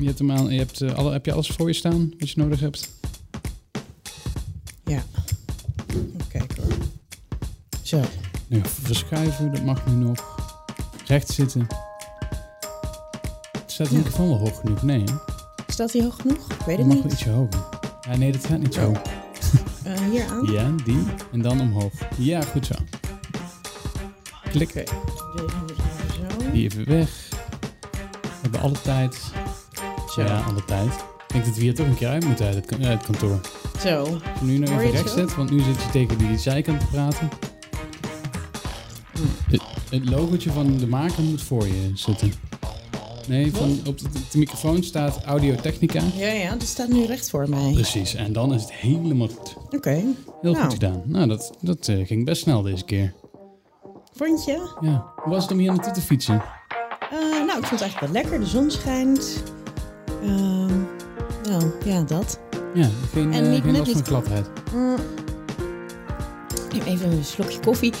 Je hebt, hem aan, je hebt, eh, alle, heb je alles voor je staan wat je nodig hebt? Ja. Even kijken hoor. Zo. Nu, verschuiven, dat mag nu nog. Recht zitten. Staat de Ja. microfoon wel hoog genoeg? Nee, hè? Staat hij hoog genoeg? Ik weet het mag wel niet. ietsje hoger. Ja, nee, dat gaat niet zo. Eh, hier aan. Ja, die. En dan omhoog. Ja, goed zo. Klik. Zo. Die even weg. We hebben alle tijd. Zo. Ja, alle tijd. Ik denk dat we hier toch een keer uit moeten uit het, kan- uit het kantoor. Zo. Als je nu nog even zo? zet, want nu zit je tegen die zijkant te praten. Het, het logotje van de maker moet voor je zitten. Nee, van, op de, de microfoon staat Audio Technica. Ja, ja, dat staat nu recht voor mij. Precies, en dan is het helemaal goed. Oké. Heel Nou. goed gedaan. Nou, dat, dat eh, ging best snel deze keer. Vond je? Ja. Hoe was het om hier naartoe te fietsen? Eh, nou, ik vond het eigenlijk wel lekker. De zon schijnt. Ehm, nou, ja, dat. Ja, geen, En eh, niet- geen last van gladheid. Mm. Even een slokje koffie.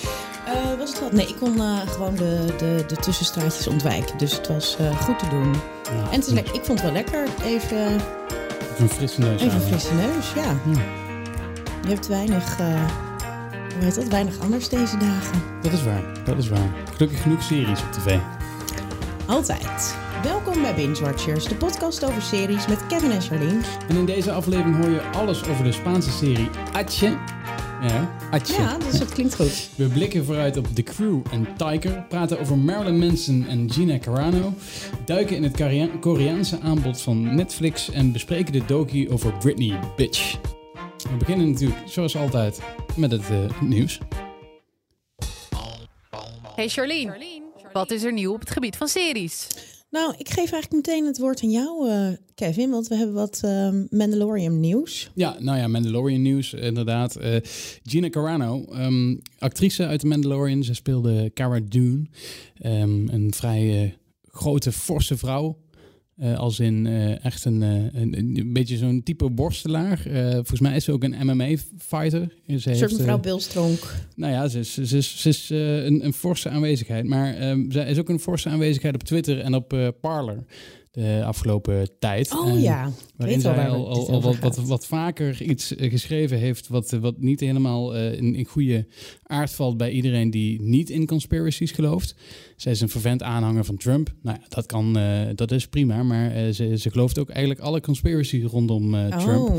Eh, was het wat? Nee, ik kon eh, gewoon de, de, de tussenstraatjes ontwijken. Dus het was goed te doen. Ja, En het is lekker. Ik vond het wel lekker. Even, Even een frisse neus even een frisse neus, ja. Ja. Je hebt weinig, hoe heet dat? Weinig anders deze dagen. Dat is waar, dat is waar. Gelukkig genoeg series op tv. Altijd. Welkom bij Binge Watchers, de podcast over series met Kevin en Charlene. En in deze aflevering hoor je alles over de Spaanse serie Atje. Ja, Atje. Ja, dus dat klinkt goed. We blikken vooruit op The Crew en Tiger, praten over Marilyn Manson en Gina Carano, duiken in het Korea- Koreaanse aanbod van Netflix en bespreken de docu over Britney Bitch. We beginnen natuurlijk, zoals altijd, met het eh, nieuws. Hey Charlene, wat is er nieuw op het gebied van series? Nou, ik geef eigenlijk meteen het woord aan jou, eh, Kevin, want we hebben wat eh, Mandalorian nieuws. Ja, nou ja, Mandalorian nieuws, inderdaad. Eh, Gina Carano, ehm, actrice uit The Mandalorian. Ze speelde Cara Dune, Ehm, een vrij eh, grote, forse vrouw. Eh, als in eh, echt een, eh, een, een beetje zo'n type borstelaar. Volgens mij is ze ook een MMA-fighter. Een soort mevrouw eh, Bill Stronk. nou ja, ze is, ze is, ze is een, een forse aanwezigheid. Maar ehm, zij is ook een forse aanwezigheid op Twitter en op Parler de afgelopen tijd. Oh ja, Waarin weet wel zij waar al, al, wat, wat, wat vaker iets geschreven heeft wat, wat niet helemaal in, in goede aard valt bij iedereen die niet in conspiracies gelooft. Zij is een vervent aanhanger van Trump. Nou ja, dat, kan, eh, dat is prima, maar eh, ze, ze gelooft ook eigenlijk alle conspiracies rondom eh, Trump. Oh,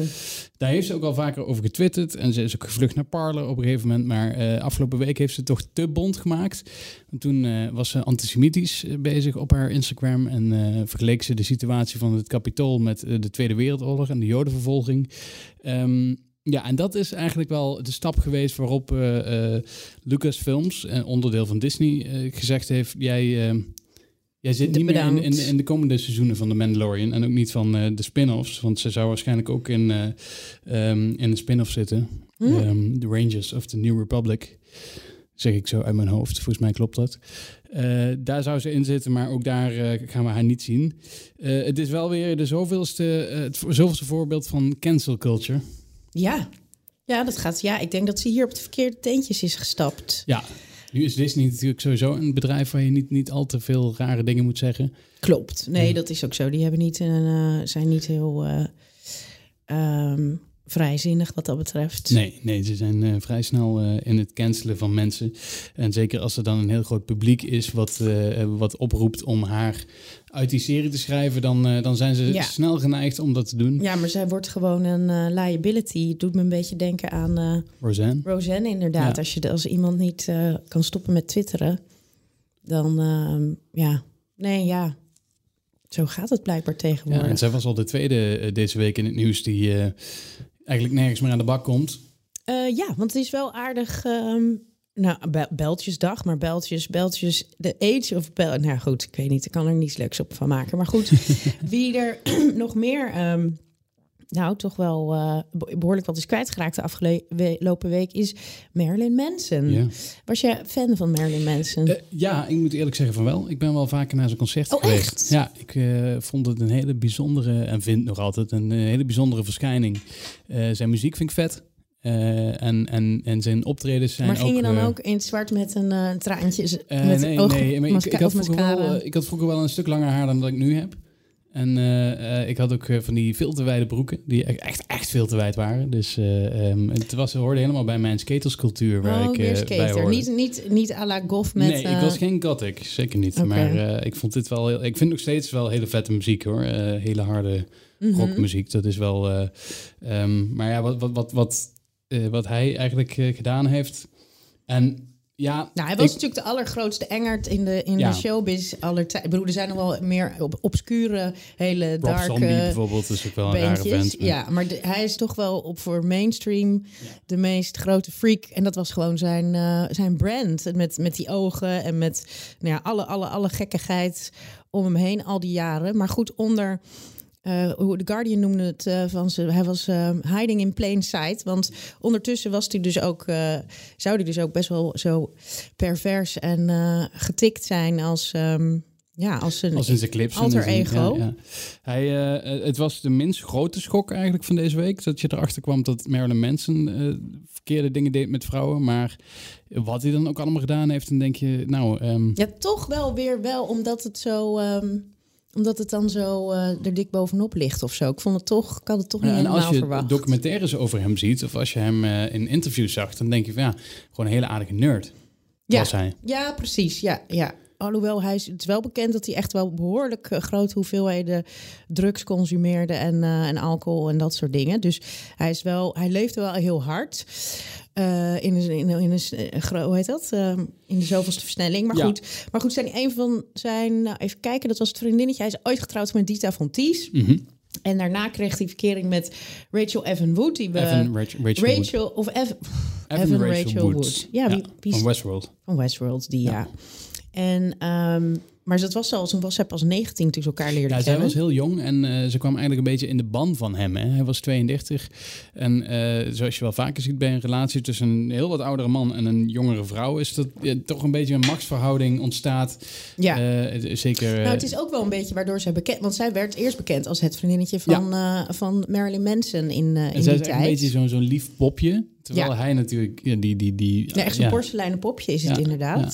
Daar heeft ze ook al vaker over getwitterd en ze is ook gevlucht naar Parler op een gegeven moment. Maar afgelopen week heeft ze het toch te bond gemaakt. Want toen was ze antisemitisch bezig op haar Instagram en vergeleek ze de situatie van het Capitool met de Tweede Wereldoorlog en de Jodenvervolging. Ehm, ja, en dat is eigenlijk wel de stap geweest waarop eh, eh, Lucasfilms, een onderdeel van Disney, eh, gezegd heeft: jij. eh, Jij zit De- niet meer in, in, de komende seizoenen van The Mandalorian en ook niet van eh, de spin-offs, want ze zou waarschijnlijk ook in, eh, ehm, in een spin-off zitten. Hm. Ehm, the Rangers of the New Republic. Zeg ik zo uit mijn hoofd. Volgens mij klopt dat. Eh, daar zou ze in zitten, maar ook daar eh, gaan we haar niet zien. Eh, het is wel weer de zoveelste, eh, het zoveelste voorbeeld van cancel culture. Ja. Ja, dat gaat. Ja, ik denk dat ze hier op de verkeerde teentjes is gestapt. Ja, nu is Disney natuurlijk sowieso een bedrijf waar je niet, niet al te veel rare dingen moet zeggen. Klopt. Nee, Ja. dat is ook zo. Die hebben niet een, eh, zijn niet heel eh, ehm, vrijzinnig wat dat betreft. Nee, nee ze zijn eh, vrij snel eh, in het cancelen van mensen. En zeker als er dan een heel groot publiek is wat, eh, wat oproept om haar uit die serie te schrijven, dan, dan zijn ze Ja. snel geneigd om dat te doen. Ja, maar zij wordt gewoon een liability. Het doet me een beetje denken aan Roseanne. Roseanne inderdaad. Ja. Als, je, de- als iemand niet kan stoppen met twitteren, dan ehm, ja. Nee, ja. Zo gaat het blijkbaar Ja, tegenwoordig. en zij was al de tweede deze week in het nieuws die eigenlijk nergens meer aan de bak komt. Eh, ja, want het is wel aardig. ehm, nou, Bel- Beltjesdag, maar Beltjes, Beltjes, de age of Bel. Nou goed, ik weet niet, ik kan er niets leuks op van maken. Maar goed, wie er nog meer, ehm, nou toch wel eh, be- behoorlijk wat is kwijtgeraakt de afgelopen week, is Marilyn Manson. Ja. Was je fan van Marilyn Manson? Eh, ja, ik moet eerlijk zeggen van wel. Ik ben wel vaker naar zijn concert Oh, geweest. echt? Ja, ik eh, vond het een hele bijzondere, en vind nog altijd een hele bijzondere verschijning. Zijn muziek vind ik vet. En, en, en zijn optredens zijn maar ging je dan ook in het zwart met een traantje? met nee, oog- nee maar ik, had wel, ik had vroeger wel een stuk langer haar dan dat ik nu heb. En eh, eh, ik had ook eh, van die veel te wijde broeken, die e- echt, echt veel te wijd waren. Dus eh, ehm, het was, hoorde helemaal bij mijn skaterscultuur waar oh, ik bij hoorde. Niet, niet, niet à la goth met... nee, ik was geen gothic, zeker niet. Maar ik vond dit wel heel, ik vind nog steeds wel hele vette muziek hoor. Hele harde mhm. rockmuziek, dat is wel. eh, ehm, maar ja, wat, wat, wat, wat, wat hij eigenlijk gedaan heeft. En ja, Nou, hij was ik- natuurlijk de allergrootste engert in de, in Ja. de showbiz aller tijd. Ik bedoel, er zijn nog wel meer op, obscure, hele Rob dark Zombie bijvoorbeeld is ook wel een rare maar- Ja, maar de- hij is toch wel op voor mainstream de meest grote freak. En dat was gewoon zijn, eh, zijn brand. Met, met die ogen en met nou ja, alle, alle, alle gekkigheid om hem heen al die jaren. Maar goed, onder... eh, hoe The Guardian noemde het eh, van ze, hij was eh, hiding in plain sight. Want ondertussen was hij dus ook, eh, zou hij dus ook best wel zo pervers en eh, getikt zijn als, ehm, ja, als een Als in zijn clips. alter ego. ja, ja. Hij, het was de minst grote schok eigenlijk van deze week. Dat je erachter kwam dat Marilyn Manson eh, verkeerde dingen deed met vrouwen. Maar wat hij dan ook allemaal gedaan heeft, dan denk je, nou... ehm, Ja, toch wel weer wel, omdat het zo. ehm, omdat het dan zo eh, er dik bovenop ligt of zo. Ik vond het toch, ik had het toch niet Ja, en helemaal als je verwacht. documentaires over hem ziet, of als je hem eh, in interviews zag, dan denk je van ja, gewoon een hele aardige nerd Ja. was hij. Ja, precies. Ja, ja. Alhoewel hij is, het is wel bekend dat hij echt wel behoorlijk eh, grote hoeveelheden drugs consumeerde en, eh, en alcohol en dat soort dingen. Dus hij is wel, hij leefde wel heel hard. eh, in een, in, een- in een, hoe heet dat? Eh, in de zoveelste versnelling. Maar Ja. goed, maar goed, zijn een van zijn, nou, even kijken, dat was het vriendinnetje. Hij is ooit getrouwd met Dita von Ties. Mhm. En daarna kreeg hij verkering met Rachel Evan Wood. Die we, Evan Rachel, Rachel Wood. Rachel, of Evan, Evan Rachel Wood. Ja, wie, wie is van Westworld. van Westworld, die ja. En, ehm, maar dat was al, toen was zij pas 19 toen ze elkaar leerden Ja, zij kennen. was heel jong en eh, ze kwam eigenlijk een beetje in de ban van hem. Hè. Hij was 32 en eh, zoals je wel vaker ziet bij een relatie tussen een heel wat oudere man en een jongere vrouw, is dat toch een beetje een machtsverhouding ontstaat. ja. Eh, zeker. nou, het is ook wel een beetje waardoor zij bekend... Want zij werd eerst bekend als het vriendinnetje van, van Marilyn Manson in, in en zij die is tijd. een beetje zo'n zo'n lief popje. Terwijl Ja. hij natuurlijk ja, die. die, die Ja, echt zo'n porseleinen popje is het Ja,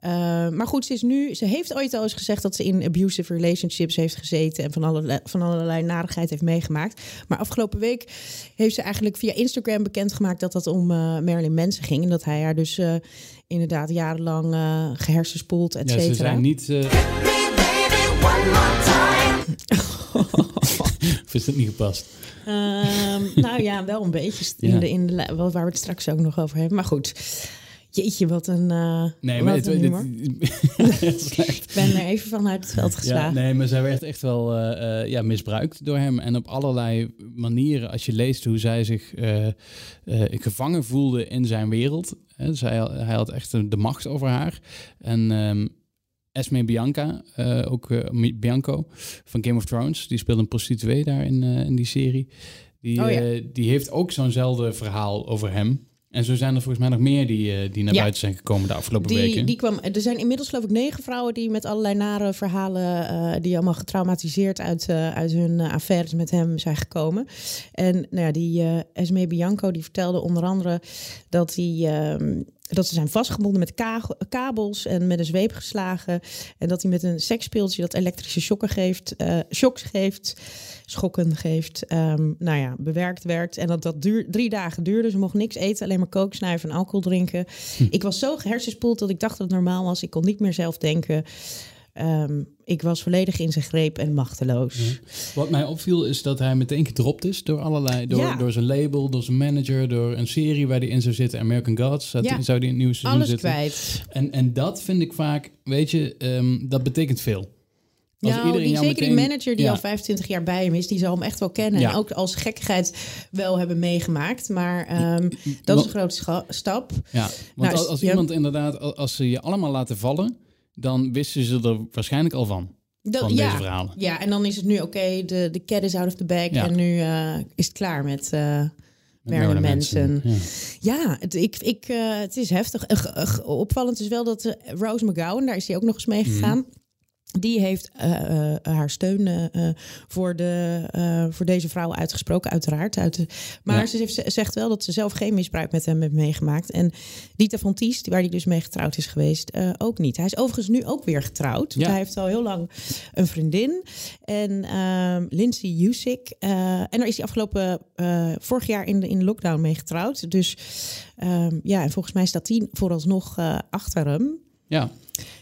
Eh, maar goed, ze is nu. Ze heeft ooit al eens gezegd dat ze in abusive relationships heeft gezeten en van allerlei, van allerlei narigheid heeft meegemaakt. Maar afgelopen week heeft ze eigenlijk via Instagram bekendgemaakt dat dat om eh Marilyn Manson ging. En dat hij haar dus eh, inderdaad jarenlang eh gehersenspoeld, et Ja, ze cetera. zijn niet. of is dat niet gepast? Ehm, nou ja, wel een beetje in Ja. de, in de, waar we het straks ook nog over hebben. Maar goed, jeetje, wat een, eh Nee, maar een dit. Ik ben er even vanuit het veld Ja, geslagen. nee, maar zij werd echt wel eh, eh, ja, misbruikt door hem. En op allerlei manieren, als je leest hoe zij zich gevangen voelde in zijn wereld. Hè, zij, hij had echt de macht over haar. En ehm Esme Bianca, ook Bianco van Game of Thrones, die speelde een prostituee daar in, in die serie. Die, Oh ja. die heeft ook zo'nzelfde verhaal over hem. En zo zijn er volgens mij nog meer die, eh, die naar Ja. buiten zijn gekomen de afgelopen Die, weken. die kwam, er zijn inmiddels geloof ik negen vrouwen die met allerlei nare verhalen, eh, die allemaal getraumatiseerd uit, eh, uit hun affaires met hem zijn gekomen. En nou ja, die Esme Bianco die vertelde onder andere dat hij. Dat ze zijn vastgebonden met ka- kabels en met een zweep geslagen. En dat hij met een seksspeeltje dat elektrische shocken geeft, eh, shocks geeft, schokken geeft, ehm, nou ja, bewerkt werd. En dat dat duur, drie dagen duurde. Ze mocht niks eten, alleen maar kook, snuiven en alcohol drinken. Ik was zo gehersenspoeld dat ik dacht dat het normaal was. Ik kon niet meer zelf denken. Ehm, ik was volledig in zijn greep en machteloos. Wat mij opviel is dat hij meteen gedropt is door allerlei, door, Ja. door zijn label, door zijn manager, door een serie waar hij in zou zitten, American Gods, zou, Ja. zou die in het nieuwe seizoen Alles zitten. kwijt. En, en dat vind ik vaak, weet je, ehm, dat betekent veel. Als Ja, die, zeker die manager die Ja. al 25 jaar bij hem is, die zal hem echt wel kennen. Ja. En ook als gekkigheid wel hebben meegemaakt. Maar ehm, dat is een grote stap. Ja, want Nou, als, iemand inderdaad, al- als ze je allemaal laten vallen, dan wisten ze er waarschijnlijk al van, Dat, van ja. deze verhalen. ja, en dan is het nu oké, de, de cat is out of the bag. Ja. En nu eh, is het klaar met... Marilyn Manson. Manson. Ja. Ja, het, ik, ik, eh, het is heftig. Opvallend is wel dat Rose McGowan, daar is hij ook nog eens mee Mhm. gegaan. Die heeft uh, uh, haar steun uh, voor, de, voor deze vrouw uitgesproken, uiteraard. Uit de, maar ja. ze, heeft, zegt wel dat ze zelf geen misbruik met hem heeft meegemaakt. En Dieter van Tiest, waar hij dus mee getrouwd is geweest, ook niet. Hij is overigens nu ook weer getrouwd. Ja. Hij heeft al heel lang een vriendin. En ehm, Lindsay Jusik. en daar is hij afgelopen vorig jaar in de, in lockdown mee getrouwd. Dus um, ja, en volgens mij staat die vooralsnog achter hem. Ja.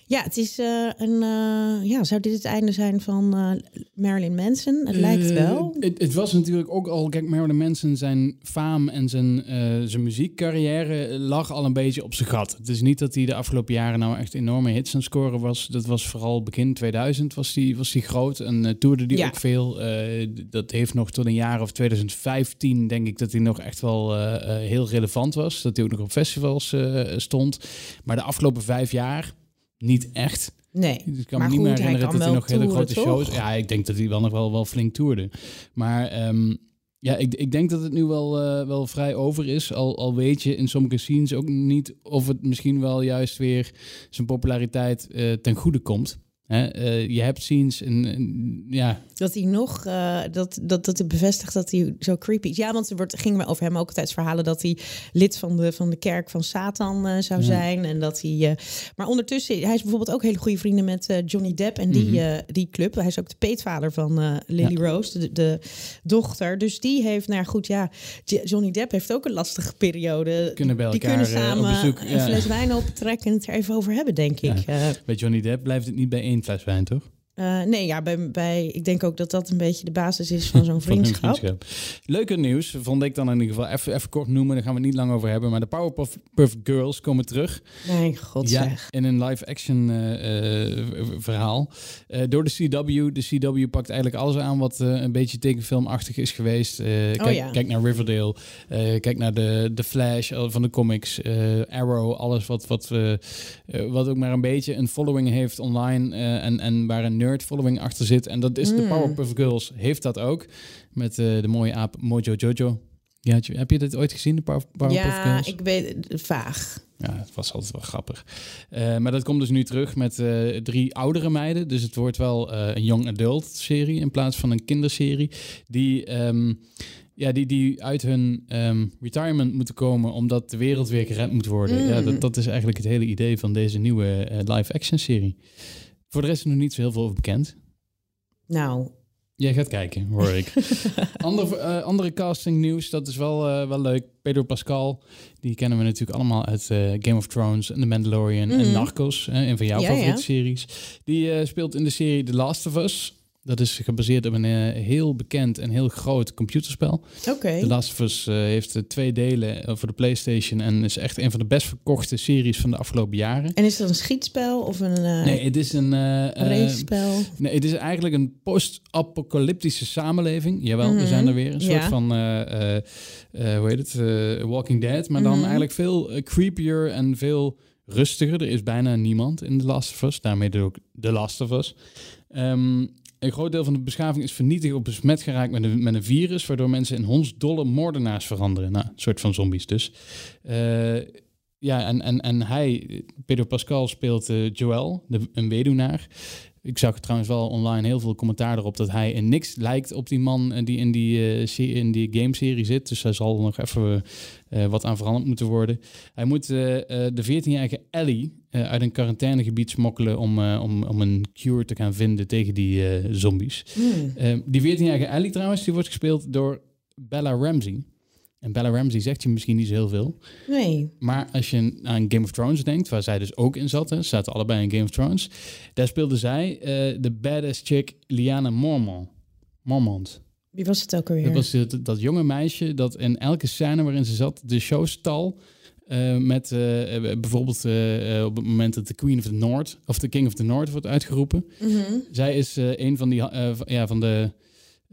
Ja, het is uh, een. Uh, ja, zou dit het einde zijn van uh, Marilyn Manson? Het lijkt wel. Het, het, was natuurlijk ook al. Kijk, Marilyn Manson, zijn faam en zijn, zijn muziekcarrière lag al een beetje op zijn gat. Het is niet dat hij de afgelopen jaren nou echt enorme hits aan scoren was. Dat was vooral begin 2000 was hij was die groot en toerde hij ja. ook veel. dat heeft nog tot een jaar of 2015, denk ik, dat hij nog echt wel heel relevant was. Dat hij ook nog op festivals stond. Maar de afgelopen vijf jaar niet echt. Nee, ik kan me niet meer herinneren dat hij nog hele grote shows... Ja, ik denk dat hij wel nog wel, wel flink toerde. Maar um, ja, ik, ik denk dat het nu wel, uh, wel vrij over is. Al, al weet je in sommige scenes ook niet of het misschien wel juist weer zijn populariteit uh, ten goede komt. Uh, je hebt scenes en, ja. Dat hij nog, uh, dat, dat, dat het bevestigt dat hij zo creepy is. Ja, want er wordt, ging over hem ook altijd verhalen dat hij lid van de, van de kerk van Satan uh, zou ja. zijn. En dat hij. maar ondertussen, hij is bijvoorbeeld ook hele goede vrienden met Johnny Depp en die, mm -hmm. die club. Hij is ook de peetvader van Lily ja. Rose, de, de, dochter. Dus die heeft, nou goed, ja, Johnny Depp heeft ook een lastige periode. Kunnen bij die elkaar kunnen samen op bezoek, een fles wijn optrekken en het er even over hebben, denk ik. Bij Johnny Depp blijft het niet bij één fles wijn, toch? Uh, nee, ja, bij, bij, ik denk ook dat dat een beetje de basis is van zo'n vriendschap. vriendschap. Leuke nieuws, vond ik dan in ieder geval. Even, even kort noemen, daar gaan we het niet lang over hebben. Maar de Powerpuff Girls komen terug. Nee, god ja, zeg. In een live-action uh, uh, verhaal. door de CW. De CW pakt eigenlijk alles aan wat een beetje tekenfilmachtig is geweest. kijk, oh, ja. kijk naar Riverdale. kijk naar de, de Flash van de comics. Arrow, alles wat, wat, wat ook maar een beetje een following heeft online. en, en waar een nerd following achter zit. En dat is mm. de Powerpuff Girls, heeft dat ook. Met uh, de mooie aap Mojo Jojo. Ja, heb je dit ooit gezien, de Powerpuff ja, Girls? Ja, ik weet het vaag. Ja, het was altijd wel grappig. Uh, maar dat komt dus nu terug met uh, drie oudere meiden. Dus het wordt wel een young adult serie in plaats van een kinderserie. Die... Um, ja, die, die uit hun um, retirement moeten komen omdat de wereld weer gered moet worden. Mm. Ja, dat, dat is eigenlijk het hele idee van deze nieuwe live-action serie. Voor de rest is er nog niet zo heel veel over bekend. Nou. Jij gaat kijken, hoor ik. Ander, uh, andere casting nieuws, dat is wel, uh, wel leuk. Pedro Pascal, die kennen we natuurlijk allemaal uit uh, Game of Thrones en The Mandalorian mm. en Narcos, een van jouw ja, favoriete ja. series. Die speelt in de serie The Last of Us. Dat is gebaseerd op een uh, heel bekend en heel groot computerspel. Oké. Okay. The Last of Us uh, heeft twee delen voor de PlayStation en is echt een van de best verkochte series van de afgelopen jaren. En is dat een schietspel of een uh, Nee, het is een race-spel. Nee, het is eigenlijk een post-apocalyptische samenleving. Jawel, mm -hmm. we zijn er weer een soort ja. van hoe heet het? Walking Dead, maar dan -hmm. eigenlijk veel creepier en veel rustiger. Er is bijna niemand in The Last of Us, daarmee ook The Last of Us. Um, een groot deel van de beschaving is vernietigd op besmet geraakt met een, met een virus, waardoor mensen in hondsdolle moordenaars veranderen. Nou, een soort van zombies dus. Uh, ja, en, en, en hij, Pedro Pascal, speelt uh, Joel, de, een weduwnaar. Ik zag trouwens wel online heel veel commentaar erop dat hij in niks lijkt op die man eh, die in die, uh, in die gameserie zit. Dus hij zal nog even uh, wat aan veranderd moeten worden. Hij moet de 14-jarige Ellie uit een quarantainegebied smokkelen om, om, om een cure te gaan vinden tegen die zombies. Mm. die 14-jarige Ellie trouwens, die wordt gespeeld door Bella Ramsey. En Bella Ramsey zegt je misschien niet zo heel veel. Nee. Maar als je aan Game of Thrones denkt, waar zij dus ook in zat, hè, zaten allebei in Game of Thrones. Daar speelde zij uh, de badass chick Liana Mormont. Mormont. Wie was het ook alweer? Dat was het, dat jonge meisje dat in elke scène waarin ze zat de show stal. Uh, met uh, bijvoorbeeld op het moment dat de Queen of the North of de King of the North wordt uitgeroepen. Mm -hmm. Zij is een van die ja, van de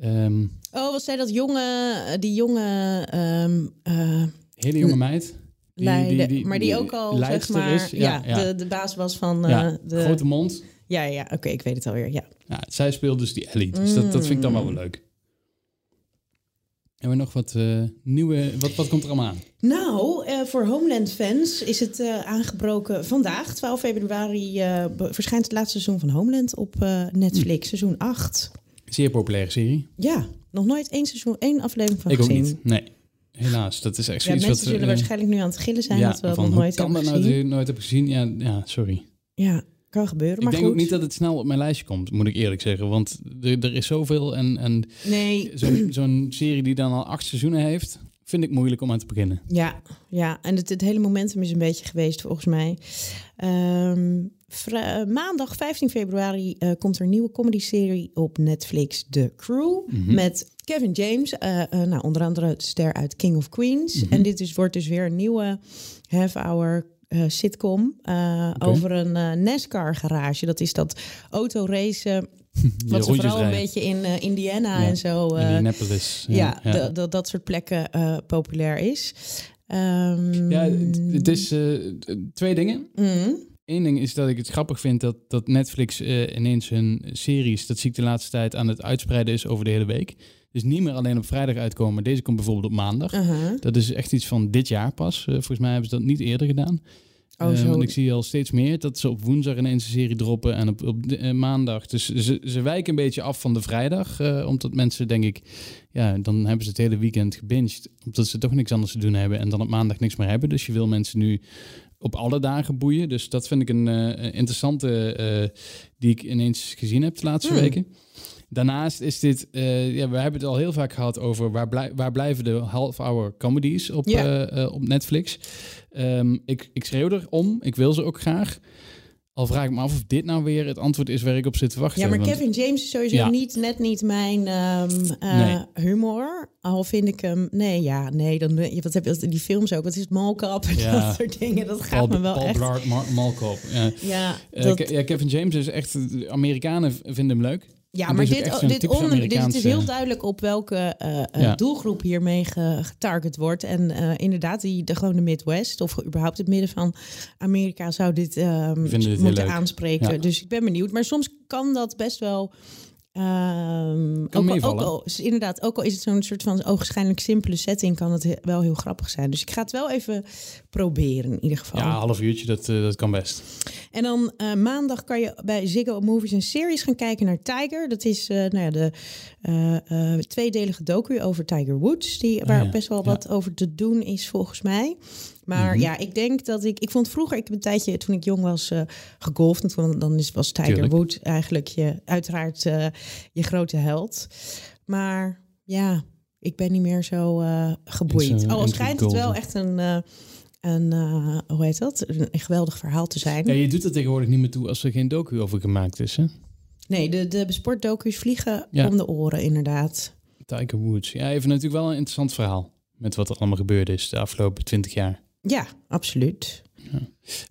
Um, oh, was zij dat jonge, die jonge... Um, uh, Hele jonge meid? Die, Leiden, die, die, maar die ook al, zeg maar, is. Ja, ja, De, de baas was van uh, ja, de... Grote mond. Ja, ja, oké, okay, ik weet het alweer, ja. ja. Zij speelt dus die Ellie, dus mm. dat, dat vind ik dan wel wel leuk. Hebben we nog wat eh, nieuwe... Wat, wat komt er allemaal aan? Nou, eh, voor Homeland-fans is het eh, aangebroken vandaag, 12 februari, eh, verschijnt het laatste seizoen van Homeland op eh, Netflix, seizoen 8. Zeer populaire serie. Ja, nog nooit één seizoen, één aflevering van Ik ook gezien. niet. Nee. Helaas. Dat is echt Ja, zoiets mensen wat... zullen eh, waarschijnlijk nu aan het gillen zijn ja, dat we van, nog nooit kan hebben dat nou gezien. dat je nooit heb gezien? Ja, ja, sorry. Ja, kan gebeuren, Ik maar denk goed. ook niet dat het snel op mijn lijstje komt, moet ik eerlijk zeggen. Want er, er is zoveel en, en Nee, zo'n zo'n serie die dan al acht seizoenen heeft, vind ik moeilijk om aan te beginnen. Ja, ja. en het, het hele momentum is een beetje geweest volgens mij. Ehm, eh, maandag 15 februari eh, komt er een nieuwe comedy-serie op Netflix, The Crew. Mhm. Met Kevin James, eh, nou, onder andere de ster uit King of Queens. Mhm. En dit is, wordt dus weer een nieuwe half-hour eh, sitcom eh, over een eh, NASCAR-garage. Dat is dat autoracen, wat ze vooral een rijden. beetje in Indiana Ja, en zo... eh, Indianapolis. ja, Dat, dat, dat soort plekken populair is. Ehm, Ja, het, is twee dingen. mm, Eén ding is dat ik het grappig vind dat, dat Netflix ineens hun series, dat zie ik de laatste tijd, aan het uitspreiden is over de hele week. Dus niet meer alleen op vrijdag uitkomen, maar deze komt bijvoorbeeld op maandag. aha. Dat is echt iets van dit jaar pas. Eh, volgens mij hebben ze dat niet eerder gedaan. Oh, Eh, want ik zie al steeds meer dat ze op woensdag ineens een serie droppen en op, op de- eh, maandag. Dus ze, ze wijken een beetje af van de vrijdag. omdat mensen, denk ik, ja, dan hebben ze het hele weekend gebinged. Omdat ze toch niks anders te doen hebben en dan op maandag niks meer hebben. Dus je wil mensen nu op alle dagen boeien. Dus dat vind ik een interessante die ik ineens gezien heb de laatste Hmm. weken. Daarnaast is dit, eh, ja, we hebben het al heel vaak gehad over waar, blij, waar blijven de half-hour comedies op, eh, eh, op Netflix. Ehm, ik, ik schreeuw erom, ik wil ze ook graag. Al vraag ik me af of dit nou weer het antwoord is waar ik op zit te wachten. Ja, maar want- Kevin James is sowieso Ja. niet, net niet mijn ehm, eh, humor. Al vind ik hem... Nee, ja, nee. Dan, wat heb je, die films ook. Wat is het? Mallcap en Ja. dat soort dingen. Dat gaat Paul, me wel Paul echt... Blart, Malkop. Ja. Ja, dat, Ke- ja, Kevin James is echt... de Amerikanen vinden hem leuk. Ja maar dit, dit, on, dit is heel duidelijk op welke eh, eh, Ja. doelgroep hiermee ge- getarget wordt. En eh, inderdaad, die, de, gewoon de Midwest of überhaupt het midden van Amerika zou dit, ehm, dit moeten aanspreken. Ja. Dus ik ben benieuwd. Maar soms kan dat best wel... ehm, ook, al, ook al inderdaad, ook al is het zo'n soort van ogenschijnlijk simpele setting, kan het he- wel heel grappig zijn. Dus ik ga het wel even proberen in ieder geval. Ja, een half uurtje, dat, eh, dat kan best. En dan eh, maandag kan je bij Ziggo Movies een series gaan kijken naar Tiger. Dat is eh, nou ja, de tweedelige docu over Tiger Woods. Die, waar ja. best wel Ja. wat over te doen is volgens mij. Maar Mhm. ja, ik denk dat ik... Ik vond vroeger, ik heb een tijdje toen ik jong was eh gegolfd. En toen, dan is, was Tiger Tuurlijk. Woods eigenlijk je, uiteraard eh, je grote held. Maar ja, ik ben niet meer zo eh geboeid. Into- Al schijnt het wel echt een... een, hoe heet dat? Een, een geweldig verhaal te zijn. Ja, je doet er tegenwoordig niet meer toe als er geen docu over gemaakt is, hè? Nee, de, de sportdocu's vliegen Ja. om de oren, inderdaad. Tiger Woods. Ja, even natuurlijk wel een interessant verhaal. Met wat er allemaal gebeurd is de afgelopen twintig jaar. Ja, absoluut.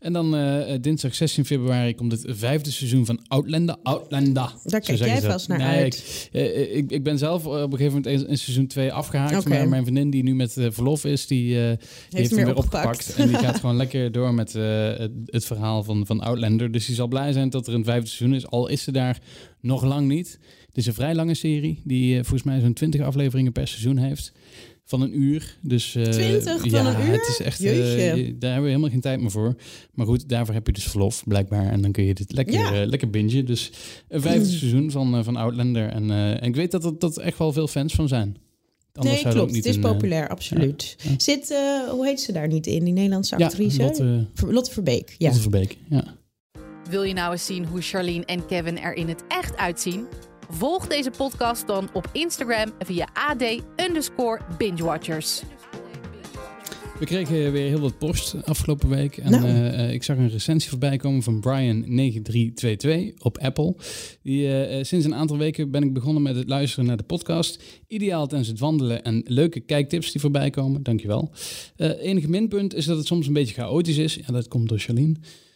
En dan eh, dinsdag 16 februari komt het vijfde seizoen van Outlander. Outlander. Daar kijk jij vast naar Nee, uit. Ik, eh, ik, ik ben zelf op een gegeven moment in, seizoen 2 afgehaakt. Maar mijn vriendin die nu met eh, verlof is, die, eh, die heeft, hem weer weer opgepakt. opgepakt. En die gaat gewoon lekker door met eh, het, het verhaal van, van Outlander. Dus die zal blij zijn dat er een vijfde seizoen is. Al is ze daar nog lang niet. Het is een vrij lange serie die eh, volgens mij zo'n 20 afleveringen per seizoen heeft. Van een uur. Dus, eh, 20 van ja, een uur? Het is echt, eh, je- daar hebben we helemaal geen tijd meer voor. Maar goed, daarvoor heb je dus verlof blijkbaar. En dan kun je dit lekker, Ja. eh, lekker bingen. Dus een vijfde seizoen van, eh, van Outlander. En, eh, en ik weet dat er dat echt wel veel fans van zijn. Anders nee, zou klopt. Het is een, eh, populair, absoluut. ja. Zit, eh, hoe heet ze daar niet in, die Nederlandse Ja, actrice? Lotte, Ver- Lotte Verbeek, ja. Lotte Verbeek. Ja. Wil je nou eens zien hoe Charlene en Kevin er in het echt uitzien? Volg deze podcast dan op Instagram via AD underscore bingewatchers. We kregen weer heel wat post afgelopen week. En Nou. eh, ik zag een recensie voorbij komen van Brian9322 op Apple. Die, eh, eh, sinds een aantal weken ben ik begonnen met het luisteren naar de podcast. Ideaal tijdens het wandelen en leuke kijktips die voorbij komen. Dankjewel. Eh enige minpunt is dat het soms een beetje chaotisch is. Ja, dat komt door Charlene.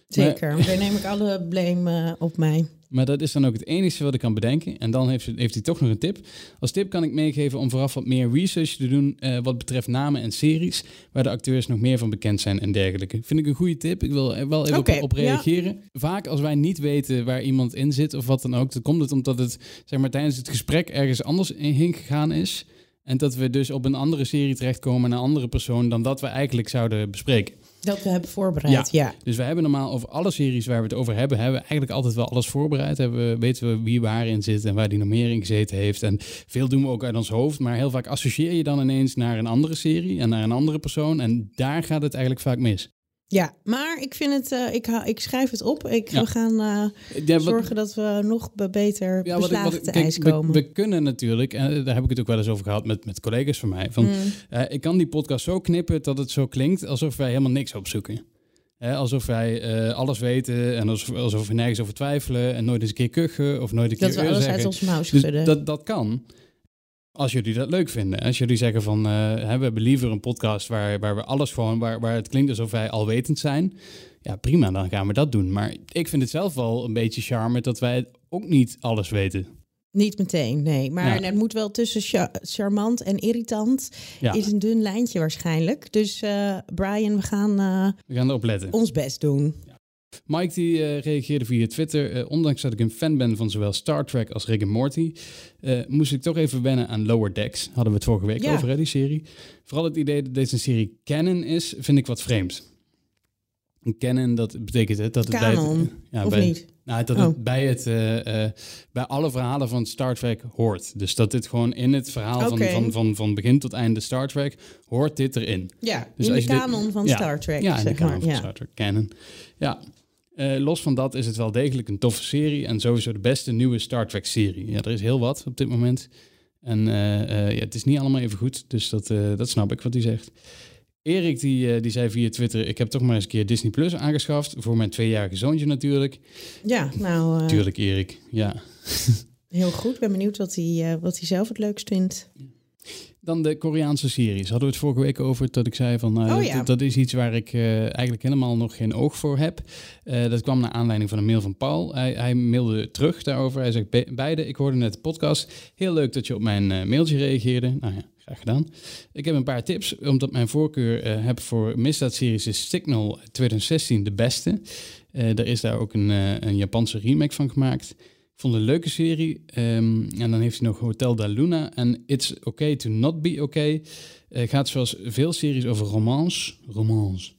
Zeker, daar neem ik alle blame eh, op mij. Maar dat is dan ook het enige wat ik kan bedenken. En dan heeft, ze- heeft hij toch nog een tip. Als tip kan ik meegeven om vooraf wat meer research te doen eh, wat betreft namen en series waar de acteurs nog meer van bekend zijn en dergelijke. Vind ik een goede tip. Ik wil er wel even op, op ja. reageren. Vaak als wij niet weten waar iemand in zit of wat dan ook, dan komt het omdat het zeg maar tijdens het gesprek ergens anders in heen gegaan is. En dat we dus op een andere serie terechtkomen, een andere persoon, dan dat we eigenlijk zouden bespreken. Dat we hebben voorbereid, ja. Dus we hebben normaal over alle series waar we het over hebben, hebben we eigenlijk altijd wel alles voorbereid. Hebben we, weten we wie waarin zit en waar die nog meer in gezeten heeft. En veel doen we ook uit ons hoofd, maar heel vaak associeer je dan ineens naar een andere serie en naar een andere persoon. En daar gaat het eigenlijk vaak mis. Ja, maar ik vind het, uh, ik, ik schrijf het op. Ik, Ja. We gaan uh, Ja, wat- zorgen dat we nog be- beter Ja, wat ik- wat ik- te kijk, ijs we- komen. We, kunnen natuurlijk, en daar heb ik het ook wel eens over gehad met, met collega's van mij. Van, Mm. eh, ik kan die podcast zo knippen dat het zo klinkt alsof wij helemaal niks opzoeken. Alsof wij eh, alles weten en alsof, alsof we nergens over twijfelen en nooit eens een keer kuchen of nooit een dat keer we eh alles zeggen. uit ons mouw Dus dat, dat kan. Als jullie dat leuk vinden. Als jullie zeggen van, hè, we hebben liever een podcast waar, waar we alles gewoon, waar, waar het klinkt alsof wij alwetend zijn. Ja, prima, dan gaan we dat doen. Maar ik vind het zelf wel een beetje charme dat wij ook niet alles weten. Niet meteen, nee. Maar Ja. het moet wel tussen cha- charmant en irritant. Ja, Is een dun lijntje waarschijnlijk. Dus eh, Brian, we gaan eh, we gaan erop letten. ons best doen. Mike die eh, reageerde via Twitter. eh, ondanks dat ik een fan ben van zowel Star Trek als Rick en Morty, eh, moest ik toch even wennen aan Lower Decks. Hadden we het vorige week Ja. over, hè, die serie. Vooral het idee dat deze serie canon is, vind ik wat vreemd. Canon, dat betekent het dat het bij het, ja, of bij, niet? Nou, dat Oh. het bij, het, bij alle verhalen van Star Trek hoort. Dus dat dit gewoon in het verhaal van, van, van, van begin tot einde Star Trek, hoort dit erin. Ja, Dus in de dit- kanon van Ja. Star Trek, Ja, in de maar. van Ja. Star Trek canon. Ja, Eh, los van dat is het wel degelijk een toffe serie en sowieso de beste nieuwe Star Trek serie. Ja, er is heel wat op dit moment. En eh, eh, ja, het is niet allemaal even goed, dus dat, dat snap ik wat hij zegt. Erik die, die zei via Twitter, ik heb toch maar eens een keer Disney Plus aangeschaft. Voor mijn tweejarige zoontje natuurlijk. Ja, nou, Tuurlijk Erik, ja. heel goed. Ik ben benieuwd wat hij, wat hij zelf het leukst vindt. Dan de Koreaanse series. Hadden we het vorige week over dat ik zei van nou, Oh, dat, ja. dat is iets waar ik eh, eigenlijk helemaal nog geen oog voor heb. Eh, dat kwam naar aanleiding van een mail van Paul. Hij, hij mailde terug daarover. Hij zegt "Be- beide, ik hoorde net de podcast. Heel leuk dat je op mijn eh, mailtje reageerde. Nou ja, graag gedaan. Ik heb een paar tips, omdat mijn voorkeur heb voor misdaadseries is Signal 2016 de beste. Er is daar ook een, een Japanse remake van gemaakt. Vond een leuke serie. Ehm, en dan heeft hij nog Hotel da Luna en It's Okay to Not Be Okay. Eh, gaat zoals veel series over romance. Romance.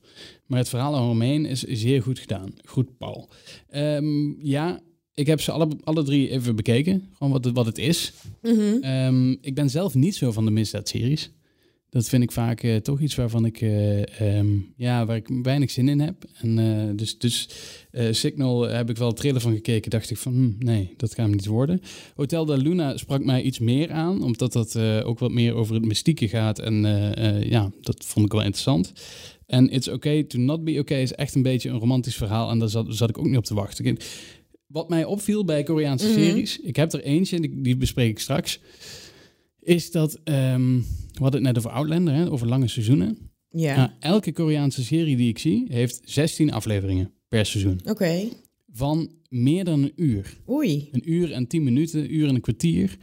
Maar het verhaal eromheen is zeer goed gedaan. Goed, Paul. Ehm, ja, ik heb ze alle, alle drie even bekeken. Gewoon wat het, wat het is. Mhm. Ehm, ik ben zelf niet zo van de misdaadseries. Dat vind ik vaak eh, toch iets waarvan ik, eh, ehm, ja, waar ik weinig zin in heb. En eh, dus, dus Signal heb ik wel trillen van gekeken. Dacht ik van, hm, nee, dat gaat hem niet worden. Hotel de Luna sprak mij iets meer aan, omdat dat ook wat meer over het mystieke gaat. En ja, dat vond ik wel interessant. En It's Okay to Not Be Okay is echt een beetje een romantisch verhaal. En daar zat, zat ik ook niet op te wachten. Wat mij opviel bij Koreaanse Mhm. series, ik heb er eentje, die, die bespreek ik straks, is dat, ehm, we hadden het net over Outlander, hè, over lange seizoenen. Ja, Nou, elke Koreaanse serie die ik zie, heeft 16 afleveringen per seizoen. oké. Van meer dan een uur. Oei. Een uur en 10 minuten, een uur en een kwartier.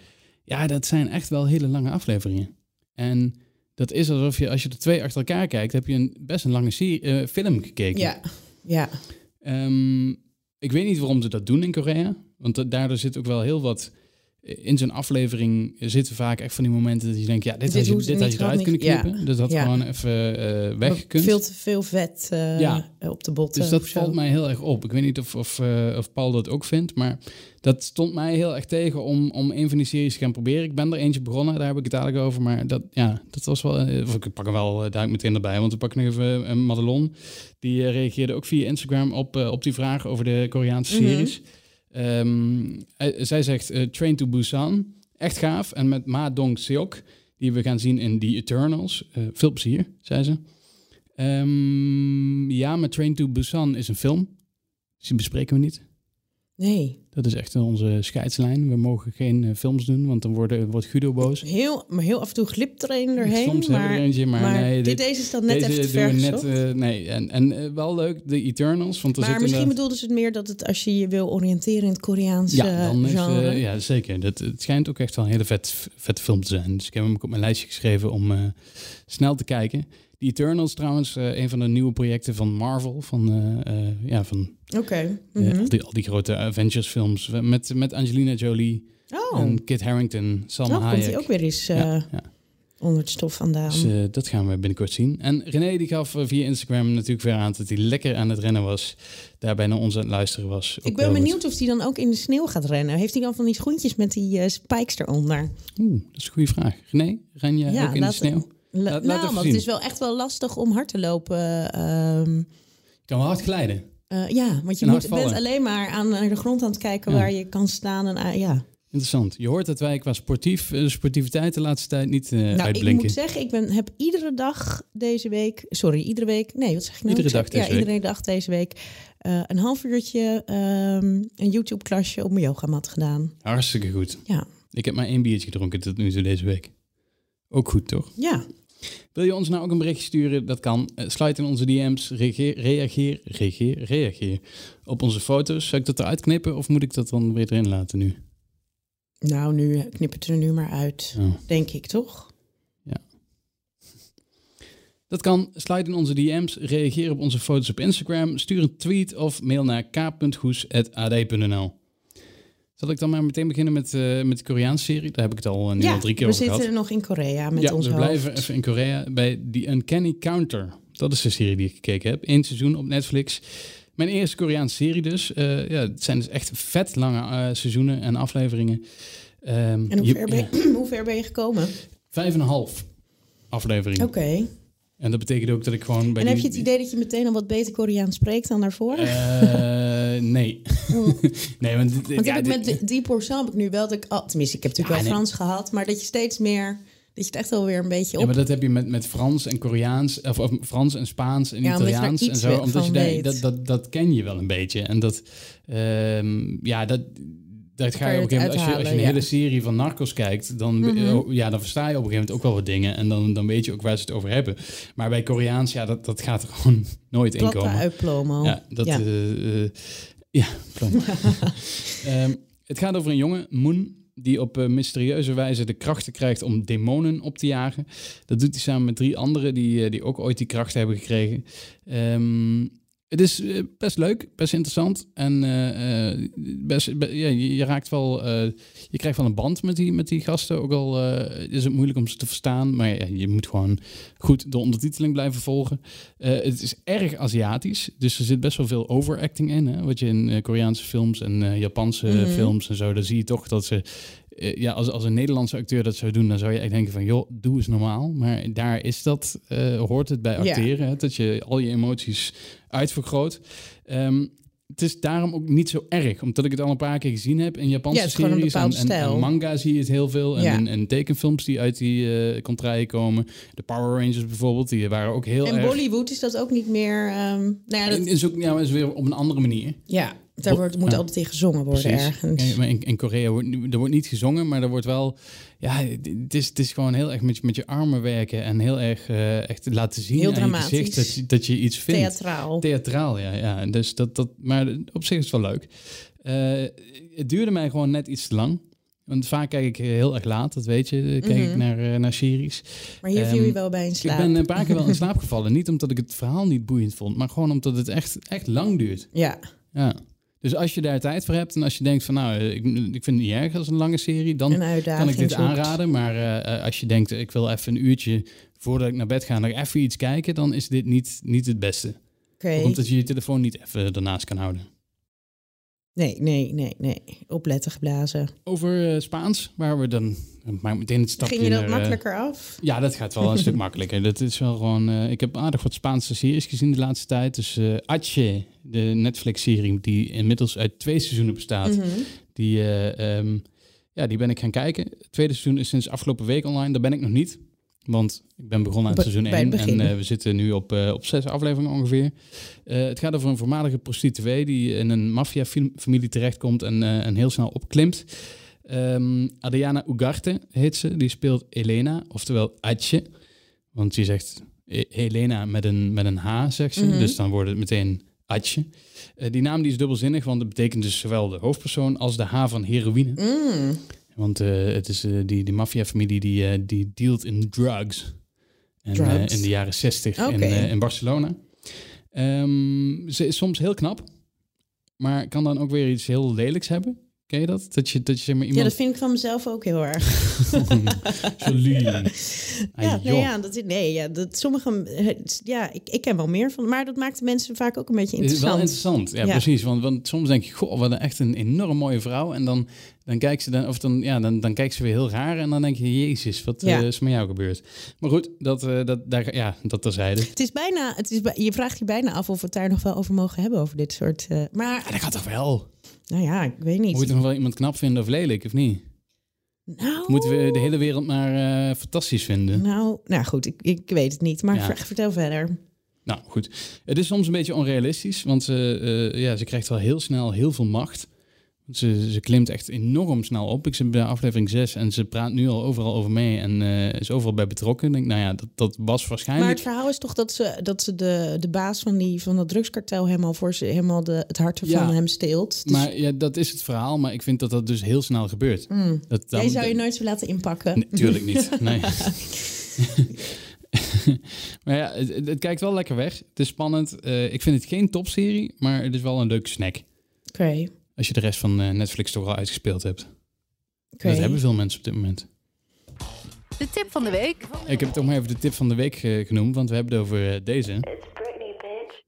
Ja, dat zijn echt wel hele lange afleveringen. En dat is alsof je, als je er twee achter elkaar kijkt, heb je een, best een lange serie, eh, film gekeken. Ja, ja. Ehm, ik weet niet waarom ze dat doen in Korea. Want da- daardoor zit ook wel heel wat... In zo'n aflevering zitten vaak echt van die momenten dat je denkt... ja, dit, Dit had je, dit had je eruit kunnen niet- ja. knippen. Dat had Ja. gewoon even eh weg gekund. Veel te veel vet eh, Ja. op de botten. Dus dat valt mij heel erg op. Ik weet niet of, of, eh, of Paul dat ook vindt, maar dat stond mij heel erg tegen om, om een van die series te gaan proberen. Ik ben er eentje begonnen, daar heb ik het dadelijk over, maar dat, ja, dat was wel... Of ik pak hem wel duik meteen erbij, want we pakken nog even een Madelon. Die reageerde ook via Instagram op, op die vraag over de Koreaanse Mhm. series. Hij- zij zegt eh, Train to Busan, echt gaaf. En met Ma Dong-seok, die we gaan zien in The Eternals. Eh, veel plezier, zei ze. Ehm, ja, maar Train to Busan is een film. Dus die bespreken we niet. Nee, Dat is echt onze scheidslijn. We mogen geen eh, films doen, want dan worden, wordt Guido boos. heel, maar heel af en toe glipt er een doorheen. Soms hebben we maar, er eentje, maar, maar nee. dit, deze is dan net even te ver net, eh, nee, en, en eh, wel leuk, The Eternals. Want er maar misschien een, bedoelden ze het meer dat het als je je wil oriënteren in het Koreaanse ja, dan is, genre. ja, zeker. Dat, het schijnt ook echt wel een hele vet, vette film te zijn. Dus ik heb hem ook op mijn lijstje geschreven om snel te kijken. The Eternals trouwens, eh, een van de nieuwe projecten van Marvel. Van, eh, eh, ja, van Oké. mhm. al, die, al die grote Avengers films. Met, met Angelina Jolie Oh, en Kit Harington, Salma nou komt ook weer eens. ja, ja. onder het stof vandaan. Dus dat gaan we binnenkort zien. En René die gaf via Instagram natuurlijk weer aan dat hij lekker aan het rennen was. Daarbij naar ons aan het luisteren was. Ik ben benieuwd of hij dan ook in de sneeuw gaat rennen. Heeft hij dan van die schoentjes met die spikes eronder? Oeh, dat is een goede vraag. René, ren je Ja, ook in de sneeuw? La- laat nou, even want zien. het is wel echt wel lastig om hard te lopen. ehm, Je kan wel hard glijden. eh, ja, want je moet, bent alleen maar aan naar de grond aan het kijken Ja. waar je kan staan. En, ah, ja. Interessant. Je hoort dat wij qua sportief, eh, sportiviteit de laatste tijd niet eh Nou, ik uitblinken. moet zeggen, ik ben, heb iedere dag deze week... Sorry, iedere week... Nee, wat zeg ik nou? Iedere Ik dag deze ja, week. iedere dag deze week. een half uurtje ehm, een YouTube-klasje op mijn yogamat gedaan. Hartstikke goed. Ja. Ik heb maar één biertje gedronken tot nu toe deze week. Ook goed, toch? Ja, Wil je ons nou ook een berichtje sturen? Dat kan. Uh, sluit in onze DM's. Reageer, reageer, reageer, reageer op onze foto's. Zal ik dat eruit knippen of moet ik dat dan weer erin laten nu? nou, nu eh, knip het er nu maar uit. Oh. Denk ik, toch? Dat kan. Sluit in onze DM's. Reageer op onze foto's op Instagram. Stuur een tweet of mail naar k.goes.ad.nl. Zal ik dan maar meteen beginnen met, eh, met de Koreaanse serie? Daar heb ik het al eh, nu al drie keer we over gehad. zitten nog in Korea met ja, ons we hoofd. blijven even in Korea bij The Uncanny Counter. Dat is de serie die ik gekeken heb. Eén seizoen op Netflix. Mijn eerste Koreaanse serie dus. Eh, ja, het zijn dus echt vet lange seizoenen en afleveringen. Ehm, En hoe je- ver, ben ja, je, hoe ver ben je gekomen? Vijf en een half afleveringen. Oké. En dat betekent ook dat ik gewoon bij En heb die- je het idee dat je meteen al wat beter Koreaans spreekt dan daarvoor? Eh, nee. nee, want, ja, heb ik dit- met Deep Ourself heb ik nu wel dat ik, oh, tenminste, ik heb natuurlijk Ja, wel nee. Frans gehad, maar dat je steeds meer, dat je het echt wel weer een beetje Ja, op. maar dat heb je met, met Frans en Koreaans, of, of Frans en Spaans en Ja, Italiaans en zo. Omdat je daar, dat, dat, dat ken je wel een beetje. En dat, ehm, ja, dat, dat ga je op een gegeven moment, als je, als je een hele serie van Narcos kijkt, dan, Mhm. oh, ja, dan versta je op een gegeven moment ook wel wat dingen. En dan, dan weet je ook waar ze het over hebben. Maar bij Koreaans, ja, dat, dat gaat er gewoon nooit in platte komen. uitplomo. Ja, dat, Ja. eh, eh, ja, klopt. Ehm, het gaat over een jongen, Moon, die op eh, mysterieuze wijze de krachten krijgt om demonen op te jagen. Dat doet hij samen met drie anderen die, eh, die ook ooit die krachten hebben gekregen. Ehm, het is eh, best leuk, best interessant. En eh, eh, best, be- ja, je, je raakt wel, je krijgt wel een band met die, met die gasten. Ook al is het moeilijk om ze te verstaan. Maar ja, je moet gewoon goed de ondertiteling blijven volgen. Het is erg Aziatisch, dus er zit best wel veel overacting in. Hè? Wat je in Koreaanse films en Japanse Mhm. films en zo, dan zie je toch dat ze... eh, ja, als, als een Nederlandse acteur dat zou doen, dan zou je echt denken van... joh, doe eens normaal. Maar daar is dat, eh, hoort het bij Ja. acteren. Hè? Dat je al je emoties uitvergroot. Ehm, het is daarom ook niet zo erg, omdat ik het al een paar keer gezien heb in Japanse Ja, series. En, manga zie je het heel veel. En, Ja. en, en tekenfilms die uit die eh contraien komen. De Power Rangers bijvoorbeeld, die waren ook heel En erg... Bollywood is dat ook niet meer. ehm, nou ja, dat, En is ook ja, is weer op een andere manier. ja daar wordt, moet Ja. altijd in gezongen worden Precies. ergens. Ja, maar in, in Korea wordt, er wordt niet gezongen, maar er wordt wel. Ja, het is, het is gewoon heel erg met, je- met je armen werken en heel erg eh, echt laten zien Heel aan je dramatisch. gezicht dat je, dat je iets vindt. Theatraal. Theatraal, ja. ja. Dus dat, dat, maar op zich is het wel leuk. Eh, het duurde mij gewoon net iets te lang. Want vaak kijk ik heel erg laat, dat weet je. Kijk ik Mhm. naar, eh, naar series. maar hier viel Ehm, je wel bij in slaap. Ik ben een paar keer wel in slaap gevallen. Niet omdat ik het verhaal niet boeiend vond, maar gewoon omdat het echt, echt lang duurt. Ja, Ja. Dus als je daar tijd voor hebt en als je denkt van nou, ik, ik vind het niet erg als een lange serie, dan kan ik dit zoekt. aanraden. Maar eh, eh, als je denkt, ik wil even een uurtje voordat ik naar bed ga, nog even iets kijken, dan is dit niet, niet het beste. Oké. Ook Omdat je je telefoon niet even ernaast kan houden. Nee, nee, nee, nee. Opletten geblazen. Over eh, Spaans, waar we dan, dan maak ik meteen het stapje Ging je dat naar, eh, makkelijker af? Ja, dat gaat wel een stuk makkelijker. Dat is wel gewoon. eh, ik heb aardig wat Spaanse series gezien de laatste tijd. Dus eh Ache, de Netflix-serie, die inmiddels uit twee seizoenen bestaat. Mhm. Die, eh, ehm, ja, die ben ik gaan kijken. Het tweede seizoen is sinds afgelopen week online. Daar ben ik nog niet. Want ik ben begonnen aan Be- seizoen bij 1 het en we zitten nu op, op zes afleveringen ongeveer. Het gaat over een voormalige prostituee die in een maffiafamilie terechtkomt en, en heel snel opklimt. Ehm, Adriana Ugarte heet ze, die speelt Elena, oftewel Atje. Want je zegt E- Helena met een, met een H, zegt ze. Mhm. Dus dan wordt het meteen Atje. Eh, die naam die is dubbelzinnig, want het betekent dus zowel de hoofdpersoon als de H van heroïne. Mm. Want eh, het is eh, die, die maffiafamilie die, die dealt in drugs. En, Drugs. in de jaren zestig in, Oké. eh, in Barcelona. Ehm, ze is soms heel knap, maar kan dan ook weer iets heel lelijks hebben. Ken je dat? Dat je, dat je zeg maar Ja, iemand... dat vind ik van mezelf ook heel erg. Ah, Ja, nee, joh. ja, dat, nee, ja, dat sommige, ja, ik, ik ken wel meer van, maar dat maakt de mensen vaak ook een beetje Het is wel interessant. interessant, ja, Ja. precies. Want, want soms denk je, goh, wat een echt een enorm mooie vrouw. En dan, dan kijkt ze dan, of dan, ja, dan, dan kijkt ze weer heel raar. En dan denk je, jezus, wat Ja. eh, is met jou gebeurd? Maar goed, dat, eh, dat, daar, ja, dat terzijde. Het is bijna, het is, bij- je vraagt je bijna af of we het daar nog wel over mogen hebben, over dit soort. eh, maar, Ja, dat gaat toch wel? Nou ja, ik weet Moet je niet. wel iemand knap vinden of lelijk, of niet? Nou, Moeten we de hele wereld maar eh, fantastisch vinden? nou, nou goed, ik, ik weet het niet, maar Ja. vertel verder. Nou, goed. Het is soms een beetje onrealistisch, want ze, eh, ja, ze krijgt wel heel snel heel veel macht. Ze, ze klimt echt enorm snel op. Ik zit bij aflevering 6 en ze praat nu al overal over mee en eh, is overal bij betrokken. Ik denk, nou ja, dat, dat was Maar waarschijnlijk... het verhaal is toch dat ze, dat ze de, de baas van, die, van dat drugskartel helemaal voor ze helemaal de, het hart Ja. van hem steelt. Dus, Maar ja, dat is het verhaal, maar ik vind dat dat dus heel snel gebeurt. mm, Dat, jij zou je nooit zo laten inpakken. Nee, tuurlijk niet. Nee. maar ja, het, kijkt wel lekker weg. Het is spannend. Eh, ik vind het geen topserie, maar het is wel een leuke snack. Oké, Als je de rest van eh, Netflix toch al uitgespeeld hebt. Dat hebben veel mensen op dit moment. De tip van de week. Ik heb toch maar even de tip van de week eh, genoemd, want we hebben het over eh, deze. It's Britney, bitch.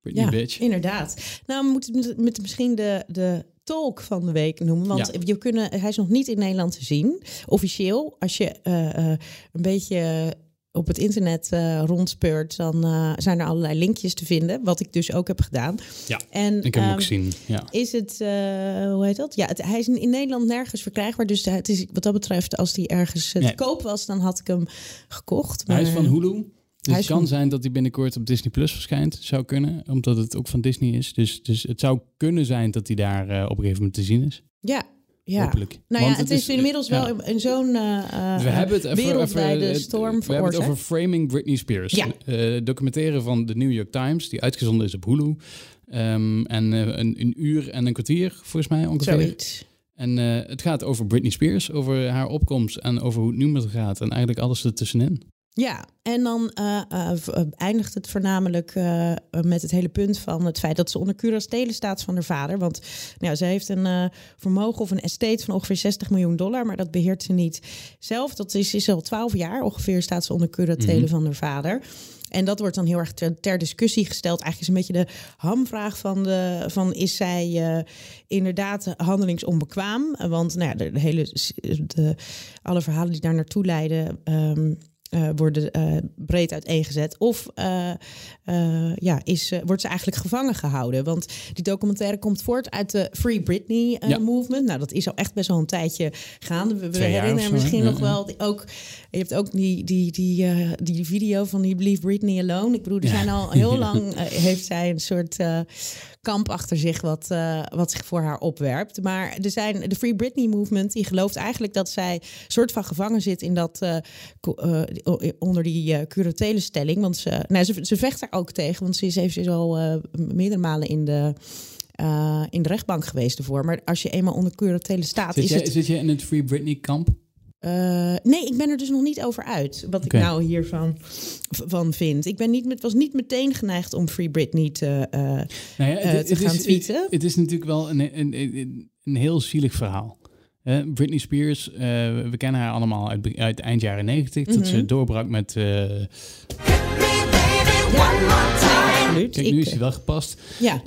Britney Ja, Bitch. inderdaad. Nou, we moeten het met misschien de, de talk van de week noemen. Want Ja. je kunnen, hij is nog niet in Nederland te zien. Officieel, als je eh, eh, een beetje op het internet eh rondspeurt... dan eh, zijn er allerlei linkjes te vinden. Wat ik dus ook heb gedaan. Ja, en, Ik heb hem ehm, ook gezien. Ja. Is het, eh, hoe heet dat? Ja, het, hij is in Nederland nergens verkrijgbaar. Dus het is, wat dat betreft, als die ergens Nee. te koop was... dan had ik hem gekocht. Hij is Maar- van Hulu. Dus het kan van- zijn dat hij binnenkort op Disney Plus verschijnt. Zou kunnen, omdat het ook van Disney is. Dus, dus het zou kunnen zijn dat hij daar op een gegeven moment te zien is. Ja, ja. Hopelijk. Nou ja, Want het, is, inmiddels ja. wel in, zo'n Dus we hebben het even, wereldwijde even, eh, storm We hebben het over Framing Britney Spears. Ja. Documentaire van de New York Times, die uitgezonden is op Hulu. Ehm, en een, een uur en een kwartier, volgens mij ongeveer. Zoiets. En het gaat over Britney Spears, over haar opkomst en over hoe het nu met haar gaat. En eigenlijk alles ertussenin. Ja, en dan eh, eh, eh, eindigt het voornamelijk met het hele punt van het feit dat ze onder curatele staat van haar vader. Want nou, ze heeft een vermogen of een estate van ongeveer 60 miljoen dollar, maar dat beheert ze niet zelf. Dat is, is al 12 jaar ongeveer staat ze onder curatele Mhm. van haar vader. En dat wordt dan heel erg ter, ter discussie gesteld. Eigenlijk is een beetje de hamvraag van, de, van is zij inderdaad handelingsonbekwaam? Want nou ja, de, de hele, de, alle verhalen die daar naartoe leiden... ehm, eh, worden eh, breed uiteengezet. Of eh, ja, is, wordt ze eigenlijk gevangen gehouden? Want die documentaire komt voort uit de Free Britney Ja. movement. Nou, dat is al echt best wel een tijdje gaande. We, herinneren zo, misschien nog wel die, ook. Je hebt ook die, die, die, die video van die Leave Britney Alone. Ik bedoel, er Ja. zijn al heel lang heeft zij een soort kamp achter zich wat, eh, wat zich voor haar opwerpt. Maar er zijn de Free Britney movement die gelooft eigenlijk dat zij soort van gevangen zit in dat eh, eh, onder die eh curatele stelling. Want ze, nou, ze, ze vecht daar ook tegen, want ze is, heeft is al eh, meerdere malen in de. in de rechtbank geweest ervoor. Maar als je eenmaal onder curatele staat, Zit is het... zit jij in het Free Britney kamp? Eh, nee, ik ben er dus nog niet over uit. Wat ik nou hiervan van vind. Ik ben niet met, was niet meteen geneigd om Free Britney te. eh, Nou ja, eh, te gaan is, tweeten. Het, het is natuurlijk wel een, een, een, een heel zielig verhaal. Hè, Britney Spears, eh, we kennen haar allemaal uit, uit eind jaren negentig. Dat ze Mhm. doorbrak met... eh absoluut. kijk, Ik, nu is hij wel gepast. Ja,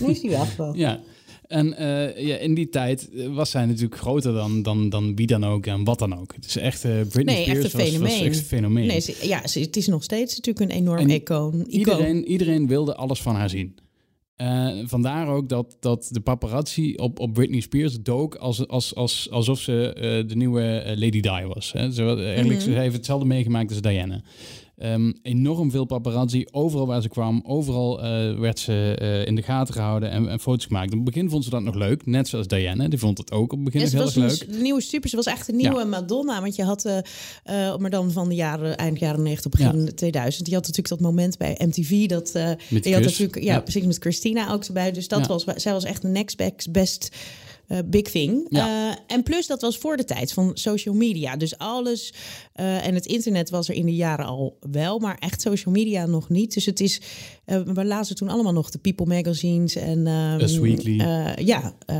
nu is die wel gewoon. Ja. En eh, ja, in die tijd eh, was zij natuurlijk groter dan, dan, dan wie dan ook en wat dan ook. Het is echt, eh Britney Nee, echt Spears een was, was fenomeen. echt een fenomeen. Nee, ze- ja, ze- het is nog steeds natuurlijk een enorm En icoon. Iedereen, iedereen wilde alles van haar zien. Vandaar ook dat, dat de paparazzi op, op Britney Spears dook als, als, als, alsof ze de nieuwe Lady Di was. Hè. Ze, eigenlijk, Mhm. ze heeft hetzelfde meegemaakt als Diana. Ehm, enorm veel paparazzi, overal waar ze kwam, overal eh, werd ze eh, in de gaten gehouden en, en foto's gemaakt. In het begin vond ze dat nog leuk, net zoals Diana. Die vond het ook op het begin Ja, ze heel erg leuk. s- nieuwe super. Ze was echt een nieuwe Madonna. Want je had, eh, maar dan van de jaren, eind jaren 90, begin 2000. Je had natuurlijk dat moment bij MTV. Dat, je had natuurlijk, ja, precies met Christina ook erbij. Dus dat was, zij was echt de next best, eh, big thing. Ja. Eh, en plus, dat was voor de tijd van social media. Dus alles eh, en het internet was er in de jaren al wel, maar echt social media nog niet. Dus het is, eh, we lazen toen allemaal nog de People magazines en ehm, Us Weekly. eh, ja, eh,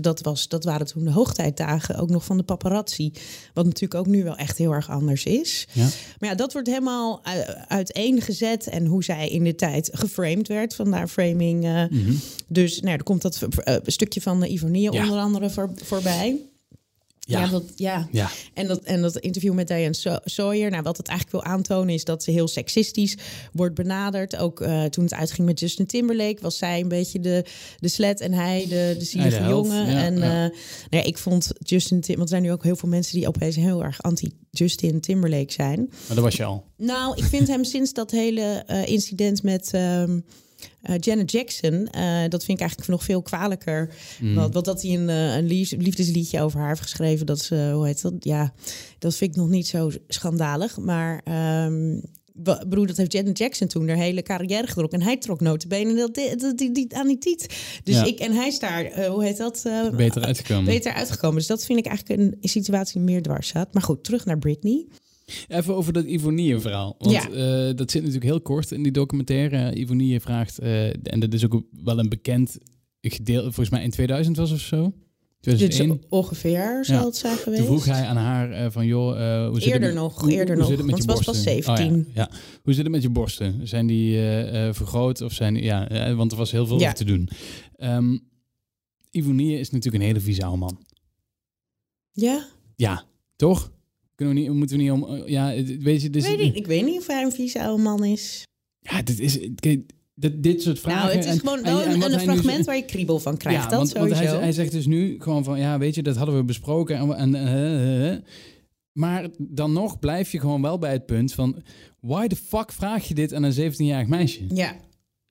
dat, was, dat waren toen de hoogtijdagen ook nog van de paparazzi. Wat natuurlijk ook nu wel echt heel erg anders is. Ja. Maar ja, dat wordt helemaal uiteengezet en hoe zij in de tijd geframed werd. Vandaar framing. eh, Mhm. Dus nou, er komt dat stukje van uh, Ivonie Ja. Onder andere voor, voorbij. Ja. Ja, dat, ja. Ja. En, dat, en dat interview met Diane Sawyer, nou, wat het eigenlijk wil aantonen is dat ze heel seksistisch wordt benaderd. Ook eh, toen het uitging met Justin Timberlake was zij een beetje de, de slet en hij de, de zielige de jongen. ja, en eh, nou ja, ik vond Justin Tim, want er zijn nu ook heel veel mensen die opeens heel erg anti-Justin Timberlake zijn. Maar dat was je al. Nou, ik vind hem sinds dat hele eh, incident met ehm, eh, Janet Jackson, eh, dat vind ik eigenlijk nog veel kwalijker. Mm. Want, want dat hij een, eh, een lief- liefdesliedje over haar heeft geschreven, dat ze, hoe heet dat? Ja, dat vind ik nog niet zo schandalig. Maar ehm broer, dat heeft Janet Jackson toen haar hele carrière getrokken. En hij trok notabene dat, dat, die, die, aan die tiet. Dus Ja. ik, en hij is daar, hoe heet dat? Beter uitgekomen. Beter uitgekomen. Dus dat vind ik eigenlijk een situatie die meer dwars staat. Maar goed, terug naar Britney. Even over dat Ivonie-verhaal. Want Ja. eh, dat zit natuurlijk heel kort in die documentaire. Ivonie vraagt, eh, en dat is ook wel een bekend gedeelte, volgens mij in 2000 was of zo. Dit is 2001. ongeveer zal Ja. het zijn geweest. Toen vroeg hij aan haar eh, van, joh, hoe zit het Eerder met- nog, hoe- eerder hoe nog, zit het met want ze was pas borsten? 17. Oh, ja, ja. Hoe zit het met je borsten? Zijn die vergroot of zijn ja, want er was heel veel Ja. over te doen. Ehm Ivonie is natuurlijk een hele vieze man. Ja, Ja, toch? Kunnen we niet, moeten we niet om, eh, ja, weet je, dus, weet ik, ik weet niet of hij een vieze oude man is. ja, dit is, kijk, dit, dit soort vragen. nou, het is en- gewoon en- wel en een, nu fragment waar je kriebel van krijgt. dat want, want hij, hij zegt dus nu gewoon van, ja, weet je, dat hadden we besproken. En, en, eh. maar dan nog blijf je gewoon wel bij het punt van, why the fuck vraag je dit aan een 17-jarig meisje? ja,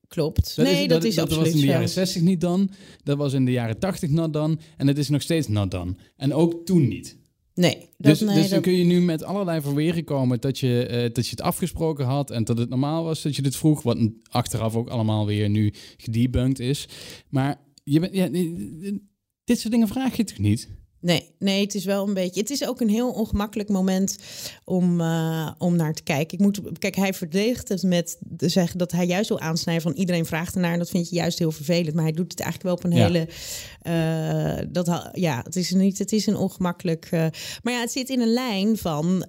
klopt. nee, dat, is dat absoluut was in de jaren 60 niet dan. Dat was in de jaren 80 not dan. En het is nog steeds not dan. En ook toen niet. Nee, dat, Dus, nee, dus dan kun je nu met allerlei verweren komen dat je, eh, dat je het afgesproken had en dat het normaal was dat je dit vroeg. Wat achteraf ook allemaal weer nu gedebunked is. Maar je bent, ja, dit soort dingen vraag je toch niet? Nee, nee, het is wel een beetje. Het is ook een heel ongemakkelijk moment om, eh, om naar te kijken. Ik moet, kijk, hij verdedigt het met te zeggen dat hij juist wil aansnijden van iedereen vraagt ernaar. En dat vind je juist heel vervelend. Maar hij doet het eigenlijk wel op een Ja. hele. eh, dat, ja, het is niet. Het is een ongemakkelijk. eh, maar ja, het zit in een lijn van.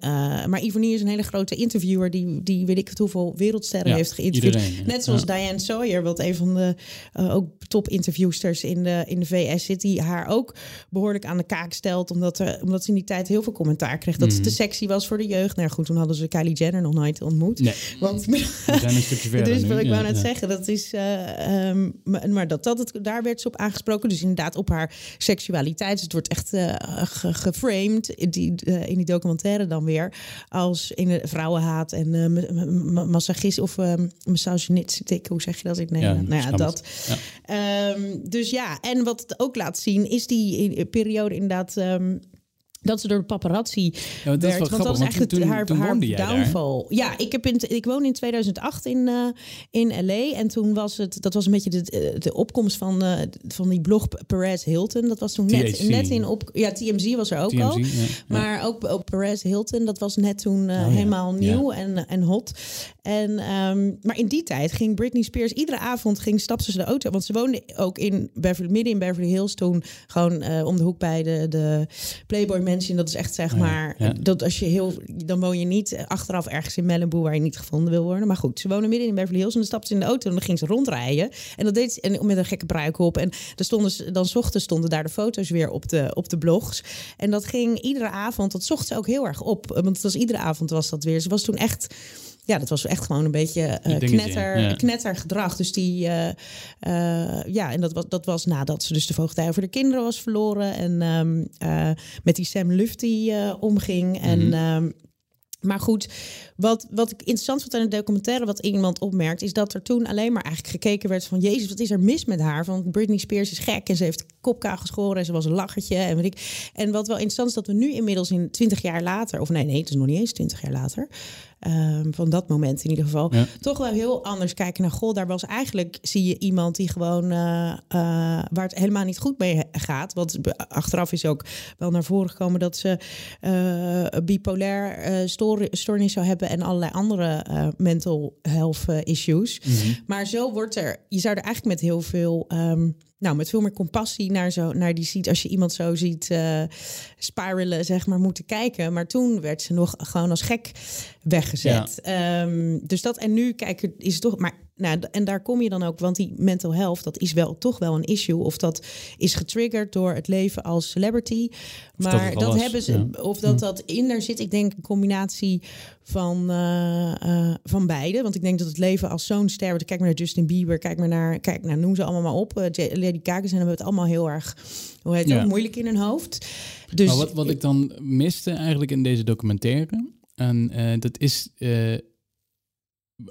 maar Ivonie is een hele grote interviewer die, die weet ik het hoeveel wereldsterren Ja, heeft geïnterviewd. iedereen, ja. Net zoals. Diane Sawyer, wat een van de ook top interviewsters in de, in de VS zit, die haar ook behoorlijk aan de stelt, omdat, er, omdat ze in die tijd heel veel commentaar kreeg dat Mhm. ze te sexy was voor de jeugd. Nou ja, goed, toen hadden ze Kylie Jenner nog nooit ontmoet. Nee, Want we zijn een stukje verder dus wat ik Ja, wou net ja. zeggen, dat is. eh, ehm, maar dat, dat het, daar werd ze op aangesproken. Dus inderdaad op haar seksualiteit. Dus het wordt echt ge- geframed in die, eh, in die documentaire dan weer. Als in de vrouwenhaat en ma- massagist of misogynistic. Hoe zeg je dat in het Nederlands? nou ja, dat. Ja. Ehm, dus ja, en wat het ook laat zien is die periode inderdaad. ehm, dat ze door de paparazzi Ja, want dat is werd. Want dat was eigenlijk toen, haar, toen haar daar. downfall. Ja, ik, heb in, ik woon in 2008 in, eh, in LA. En toen was het, dat was een beetje de, eh, de opkomst van, eh, van die blog Perez Hilton. Dat was toen net, THC. net in op. Ja, TMZ was er ook al. TMZ, ja. Ja. Maar ook, ook Perez Hilton, dat was net toen Oh helemaal nieuw en, en hot. En, ehm, maar in die tijd ging Britney Spears iedere avond ging stapte ze de auto. Want ze woonde ook in Beverly, midden in Beverly Hills toen. Gewoon om de hoek bij de, de Playboy Mansion. Dat is echt zeg ja, maar, ja. dat als je heel, dan woon je niet achteraf ergens in Malibu waar je niet gevonden wil worden. Maar goed, ze wonen midden in Beverly Hills en dan stapte ze in de auto en dan ging ze rondrijden. En dat deed ze en met een gekke bruik op. En dan stonden ze, dan ochtends stonden daar de foto's weer op de, op de blogs. En dat ging iedere avond, dat zocht ze ook heel erg op. Want het was iedere avond was dat weer. Ze was toen echt. Ja, dat was echt gewoon een beetje dingetje, knetter, ja. knettergedrag. Dus die, eh, eh, ja, en dat was, dat was nadat ze dus de voogdij over de kinderen was verloren. En ehm, eh, met die Sam Lufty omging. En Mhm. ehm, Maar goed, wat, wat ik interessant vond aan de documentaire, wat iemand opmerkt, is dat er toen alleen maar eigenlijk gekeken werd van Jezus, wat is er mis met haar? Want Britney Spears is gek en ze heeft kopkaal geschoren en ze was een lachertje. En, weet ik. en wat wel interessant is dat we nu inmiddels in 20 jaar later, of nee, nee, het is nog niet eens 20 jaar later, Ehm, van dat moment in ieder geval. Toch wel heel anders kijken naar God. Daar was eigenlijk, zie je iemand die gewoon uh, waar het helemaal niet goed mee gaat. Want achteraf is ook wel naar voren gekomen dat ze uh, bipolair stoornis zou hebben en allerlei andere mental health issues. Mhm. Maar zo wordt er, je zou er eigenlijk met heel veel. Um, nou, met veel meer compassie naar, zo, naar die ziet. Als je iemand zo ziet uh, spiralen, zeg maar, moeten kijken. Maar toen werd ze nog gewoon als gek weggezet. Ehm, dus dat en nu kijken is het toch. Maar nou, en daar kom je dan ook, want die mental health, dat is wel toch wel een issue. Of dat is getriggerd door het leven als celebrity. Maar dat, hebben ze, of dat dat in daar zit, ik denk een combinatie van, uh, van beide. Want ik denk dat het leven als zo'n ster, kijk maar naar Justin Bieber, kijk maar naar, kijk, nou, noem ze allemaal maar op. Uh, Lady Gaga zijn hebben het allemaal heel erg, hoe heet het, moeilijk in hun hoofd. Dus, maar wat, wat ik dan miste eigenlijk in deze documentaire, en dat is,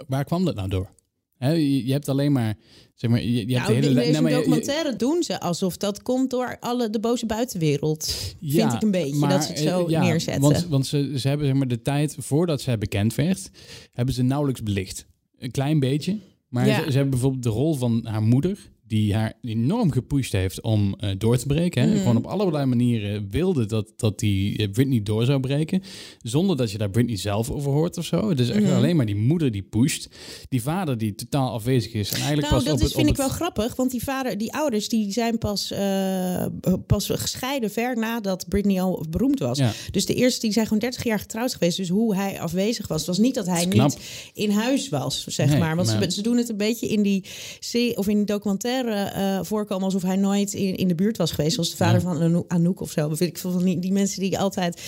waar kwam dat nou door? Je, hebt alleen maar, zeg maar, je, je hebt nou, de hele... In deze documentaire doen ze alsof dat komt door alle, de boze buitenwereld. Ja, vind ik een beetje, dat ze het zo eh, ja, neerzetten. Want, want ze, ze hebben zeg maar, de tijd voordat zij bekend werd, hebben ze nauwelijks belicht. Een klein beetje. Maar ze, ze, hebben bijvoorbeeld de rol van haar moeder die haar enorm gepusht heeft om uh, door te breken. Hè? Mhm. Gewoon op allerlei manieren wilde dat, dat die uh, Britney door zou breken. Zonder dat je daar Britney zelf over hoort of zo. Het is echt mhm. alleen maar die moeder die pusht. Die vader die totaal afwezig is. En eigenlijk nou, pas dat op is, het, vind ik wel grappig. Want die vader, die ouders, die zijn pas, uh, pas gescheiden ver nadat Britney al beroemd was. Ja. Dus de eerste, die zijn gewoon 30 jaar getrouwd geweest. Dus hoe hij afwezig was, was niet dat hij niet in huis was, zeg maar. Want Ze, ze doen het een beetje in die, of in die documentaire uh, voorkomen alsof hij nooit in, in de buurt was geweest. Zoals de vader van Anouk of zo. Weet ik van die, die mensen die altijd,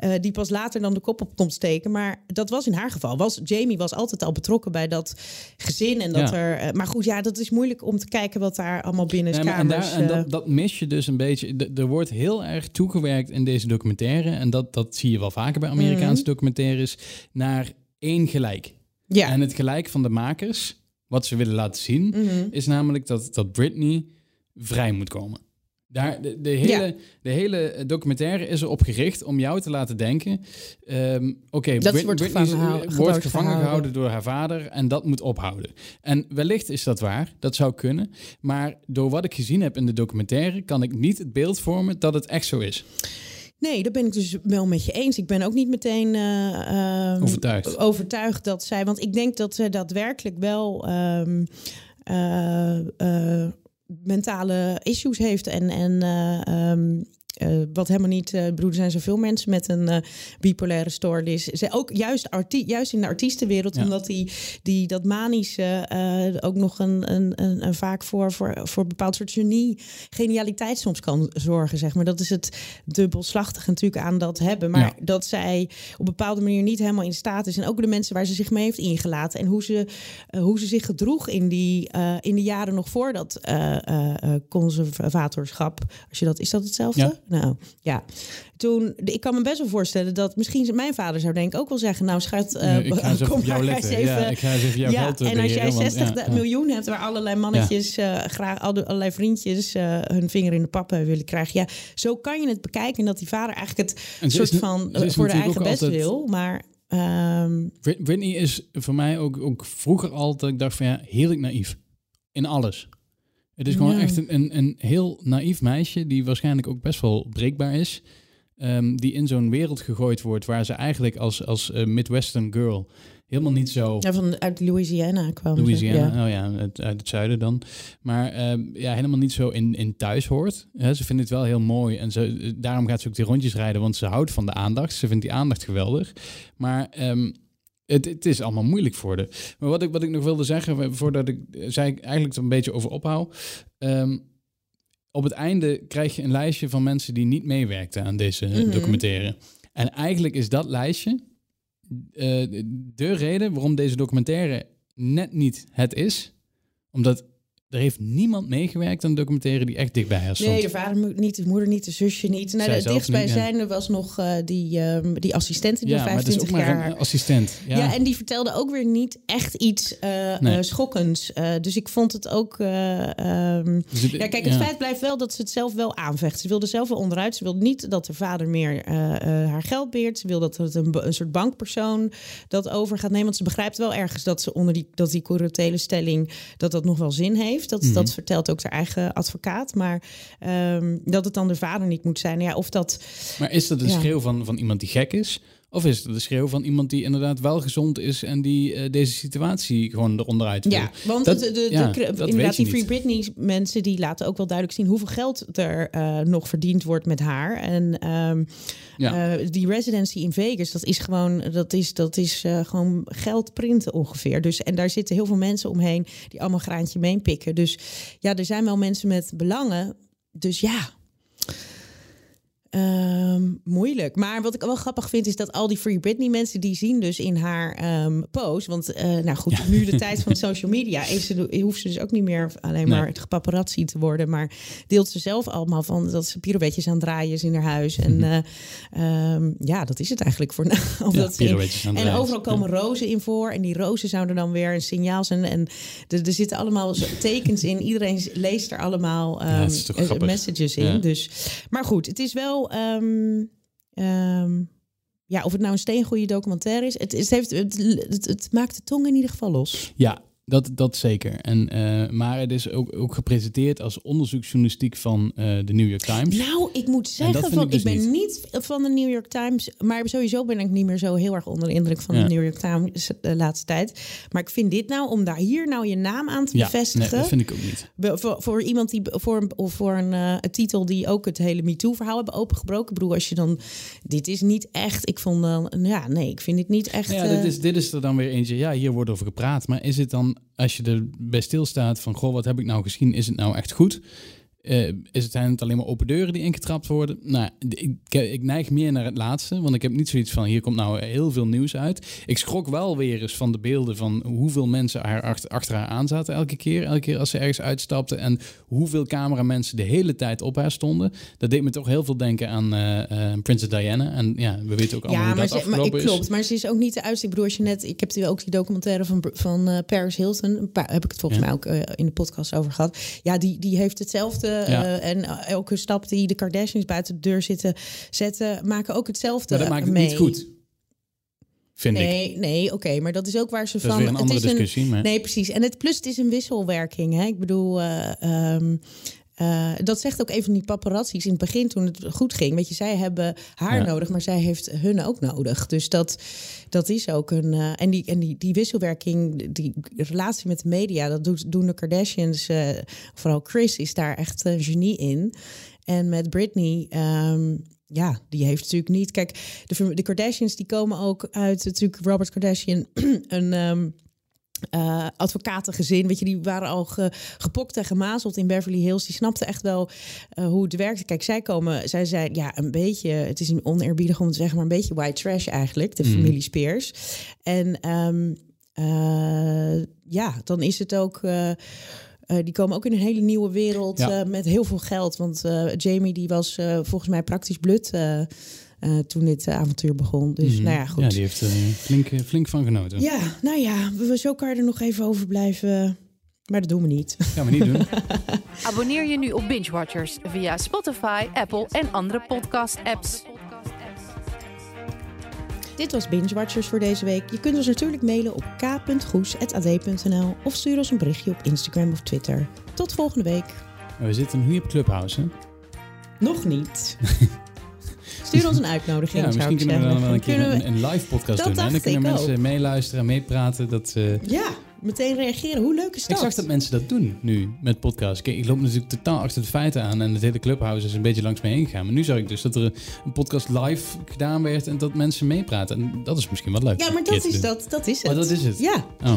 uh, die pas later dan de kop op komt steken. Maar dat was in haar geval. Was, Jamie was altijd al betrokken bij dat gezin. En dat er, uh, maar goed, ja, dat is moeilijk om te kijken wat daar allemaal binnen is. en, daar, en dat, dat mis je dus een beetje. er wordt heel erg toegewerkt in deze documentaire. En dat, dat zie je wel vaker bij Amerikaanse mhm. documentaires. Naar één gelijk. Ja. En het gelijk van de makers wat ze willen laten zien, mhm. is namelijk dat, dat Britney vrij moet komen. Daar, de, de, hele, de hele documentaire is erop gericht om jou te laten denken... Um, Oké, okay, Brit wordt, Britney gevangen, wordt gevangen gehouden door haar vader en dat moet ophouden. En wellicht is dat waar, dat zou kunnen. Maar door wat ik gezien heb in de documentaire... kan ik niet het beeld vormen dat het echt zo is. Nee, dat ben ik dus wel met je eens. Ik ben ook niet meteen uh, overtuigd. overtuigd dat zij. Want ik denk dat ze daadwerkelijk wel um, uh, mentale issues heeft. En, en um, uh, wat helemaal niet, uh, broeder zijn zoveel mensen met een uh, bipolaire stoornis. Ze ook juist, juist in de artiestenwereld, omdat die, die dat manische ook nog een, een, een, een, vaak voor, voor, voor een bepaald soort genie, genialiteit soms kan zorgen, zeg maar. Dat is het dubbelslachtige natuurlijk aan dat hebben. Maar dat zij op een bepaalde manier niet helemaal in staat is. En ook de mensen waar ze zich mee heeft ingelaten. En hoe ze, hoe ze zich gedroeg in, die, in de jaren nog voor dat conservatorschap. Als je dat, is dat hetzelfde? Nou ja, toen, ik kan me best wel voorstellen dat misschien mijn vader zou denk ik ook wel zeggen, nou schat, uh, ik ga kom maar even, ja, ik ga eens jouw ja, geld En als jij 60 miljoen hebt waar allerlei mannetjes uh, graag allerlei vriendjes uh, hun vinger in de pap willen krijgen, ja, zo kan je het bekijken dat die vader eigenlijk het soort van voor de eigen best altijd... wil, maar um... Whitney is voor mij ook, ook vroeger altijd, ik dacht van ja, heerlijk naïef. In alles. Het is gewoon echt een, een, een, heel naïef meisje die waarschijnlijk ook best wel breekbaar is. Um, die in zo'n wereld gegooid wordt waar ze eigenlijk als, als uh, Midwestern girl helemaal niet zo... Ja, van, uit Louisiana kwam Louisiana, ja. oh ja, uit, uit het zuiden dan. Maar um, ja, helemaal niet zo in, in thuis hoort. He, ze vindt het wel heel mooi en ze, daarom gaat ze ook die rondjes rijden, want ze houdt van de aandacht. Ze vindt die aandacht geweldig. Maar... Um, het, het, is allemaal moeilijk voor de. Maar wat ik, wat ik nog wilde zeggen, voordat ik zei eigenlijk er een beetje over ophoud. Um, op het einde krijg je een lijstje van mensen die niet meewerkten aan deze mm documentaire. En eigenlijk is dat lijstje uh, de reden waarom deze documentaire net niet het is. Omdat er heeft niemand meegewerkt aan de documentaire die echt dichtbij haar stond. Nee, de vader niet, de moeder niet, de zusje niet. Nou, Zij de dichtstbijzijnde was nog eh, die, ehm, die assistente die ja, maar het is 25 ook maar jaar... een assistent. Ja, Ja. en die vertelde ook weer niet echt iets eh, Nee. eh, schokkends. Dus ik vond het ook. eh, ehm, Dus het- ja, kijk, het feit blijft wel dat ze het zelf wel aanvecht. Ze wilde zelf wel onderuit. Ze wilde niet dat de vader meer haar geld beheert. Ze wil dat het een, een soort bankpersoon dat over gaat nemen. Want ze begrijpt wel ergens dat ze onder die, dat die curatele stelling dat dat nog wel zin heeft. Dat, Mhm. dat vertelt ook haar eigen advocaat. Maar ehm, dat het dan de vader niet moet zijn. Ja, of dat. Maar is dat een Ja. schreeuw van, van iemand die gek is? Of is het de schreeuw van iemand die inderdaad wel gezond is en die eh, deze situatie gewoon eronder uit wil? Ja, want Dat- de, ja, inderdaad, die Free. Britney mensen die laten ook wel duidelijk zien hoeveel geld er eh, nog verdiend wordt met haar. En ehm, Ja. eh, die residency in Vegas, dat is gewoon, dat is, dat is gewoon geld printen ongeveer. Dus, en daar zitten heel veel mensen omheen die allemaal graantje meepikken. Dus ja, er zijn wel mensen met belangen. Dus ja. Moeilijk. Maar wat ik wel grappig vind, is dat al die Free Britney mensen die zien dus in haar ehm, post. Want eh, nou goed, nu de tijd van social media is ze, hoeft ze dus ook niet meer alleen maar Nee. het paparazzi te worden. Maar deelt ze zelf allemaal van dat ze pirouetjes aan het draaien is in haar huis. En Mhm. eh, ehm, ja, dat is het eigenlijk voor nou. Ja, in- en overal komen rozen in voor. En die rozen zouden dan weer een signaal zijn. En er, er zitten allemaal tekens in. Iedereen leest er allemaal ehm, eh, messages in. Dus, maar goed, het is wel. Ehm, ja, of het nou een steengoede documentaire is. Het, heeft, het, het, het maakt de tong in ieder geval los. Ja, dat, dat zeker. En, eh, maar het is ook, ook gepresenteerd als onderzoeksjournalistiek van eh, de New York Times. Nou, ik moet zeggen, van, ik ik, dus ben niet. van de New York Times. Maar sowieso ben ik niet meer zo heel erg onder de indruk van Ja. de New York Times de laatste tijd. Maar ik vind dit nou, om daar hier nou je naam aan te ja, bevestigen. nee, dat vind ik ook niet. Be- Voor, voor iemand die voor een, of voor een, eh, titel die ook het hele MeToo-verhaal hebben opengebroken. Ik bedoel, als je dan. Dit is niet echt. Ik vond dan. Ja, nee, ik vind dit niet echt. Ja, eh, dit is, dit is er dan weer eentje. Ja, hier wordt over gepraat. Maar is het dan, als je erbij stilstaat van... Goh, wat heb ik nou gezien? Is het nou echt goed? Eh, is het, zijn het alleen maar open deuren die ingetrapt worden? Nou, ik, ik neig meer naar het laatste. Want ik heb niet zoiets van... Hier komt nou heel veel nieuws uit. Ik schrok wel weer eens van de beelden... van hoeveel mensen haar achter, achter haar aan zaten elke keer. Elke keer als ze ergens uitstapte. En hoeveel cameramensen de hele tijd op haar stonden. Dat deed me toch heel veel denken aan eh eh, Prinses Diana. En ja, we weten ook allemaal Ja, hoe dat ze, maar ik afgelopen is. klopt. Maar ze is ook niet de uitste. Ik bedoel, als je net. Ik heb ook die documentaire van, van Paris Hilton. Een paar, heb ik het volgens Ja. mij ook in de podcast over gehad. Ja, die, die heeft hetzelfde. Ja. eh, en eh, elke stap die de Kardashians buiten de deur zitten zetten, maken ook hetzelfde. Maar dat maakt het mee. niet goed. Vind ik. Nee, nee, oké, maar dat is ook waar ze Dat van. is weer een het andere is een- discussie. maar... Nee, precies. En het plus, het is een wisselwerking. Hè? Ik bedoel, eh, ehm, eh, dat zegt ook even die paparazzi's in het begin toen het goed ging. Weet je, zij hebben haar Ja. nodig, maar zij heeft hun ook nodig. Dus dat, dat is ook een. eh, en die, en die, die wisselwerking, die relatie met de media, dat doet, doen de Kardashians. eh, vooral Chris is daar echt een genie in. En met Britney. ehm, ja, die heeft natuurlijk niet. Kijk, de, de Kardashians die komen ook uit natuurlijk Robert Kardashian, een ehm, eh, advocatengezin. Weet je, die waren al ge- gepokt en gemazeld in Beverly Hills. Die snapten echt wel eh, hoe het werkte. Kijk, zij komen, zij zijn ja een beetje. Het is oneerbiedig om te zeggen, maar een beetje white trash eigenlijk. De Mhm. familie Spears. En ehm, eh, ja, dan is het ook. die komen ook in een hele nieuwe wereld Ja. met heel veel geld. Want Jamie die was volgens mij praktisch blut eh, toen dit eh, avontuur begon. Dus Mhm. nou ja, goed. Ja, die heeft er flink, eh, flink van genoten. Ja, nou ja, we zo kan er nog even over blijven. Maar dat doen we niet. Gaan we niet doen. Abonneer je nu op Binge Watchers via Spotify, Apple en andere podcast-apps. Dit was Binge Watchers voor deze week. Je kunt ons natuurlijk mailen op k.goes.ad.nl of stuur ons een berichtje op Instagram of Twitter. Tot volgende week. We zitten nu op Clubhouse, hè? Nog niet. Stuur ons een uitnodiging, Ja, misschien kunnen we dan wel een keer we- een, een live podcast Dat doen. En dan kunnen mensen ook. meeluisteren, meepraten. Dat, Ja, meteen reageren. Hoe leuk is dat? Ik zag dat mensen dat doen nu met podcasts. Kijk, ik loop natuurlijk totaal achter de feiten aan en het hele Clubhouse is een beetje langs me heen gegaan. Maar nu zag ik dus dat er een podcast live gedaan werd en dat mensen meepraten. En dat is misschien wel leuk. Ja, maar dat is, dat, dat is het. Oh, dat is het? Ja. Oh.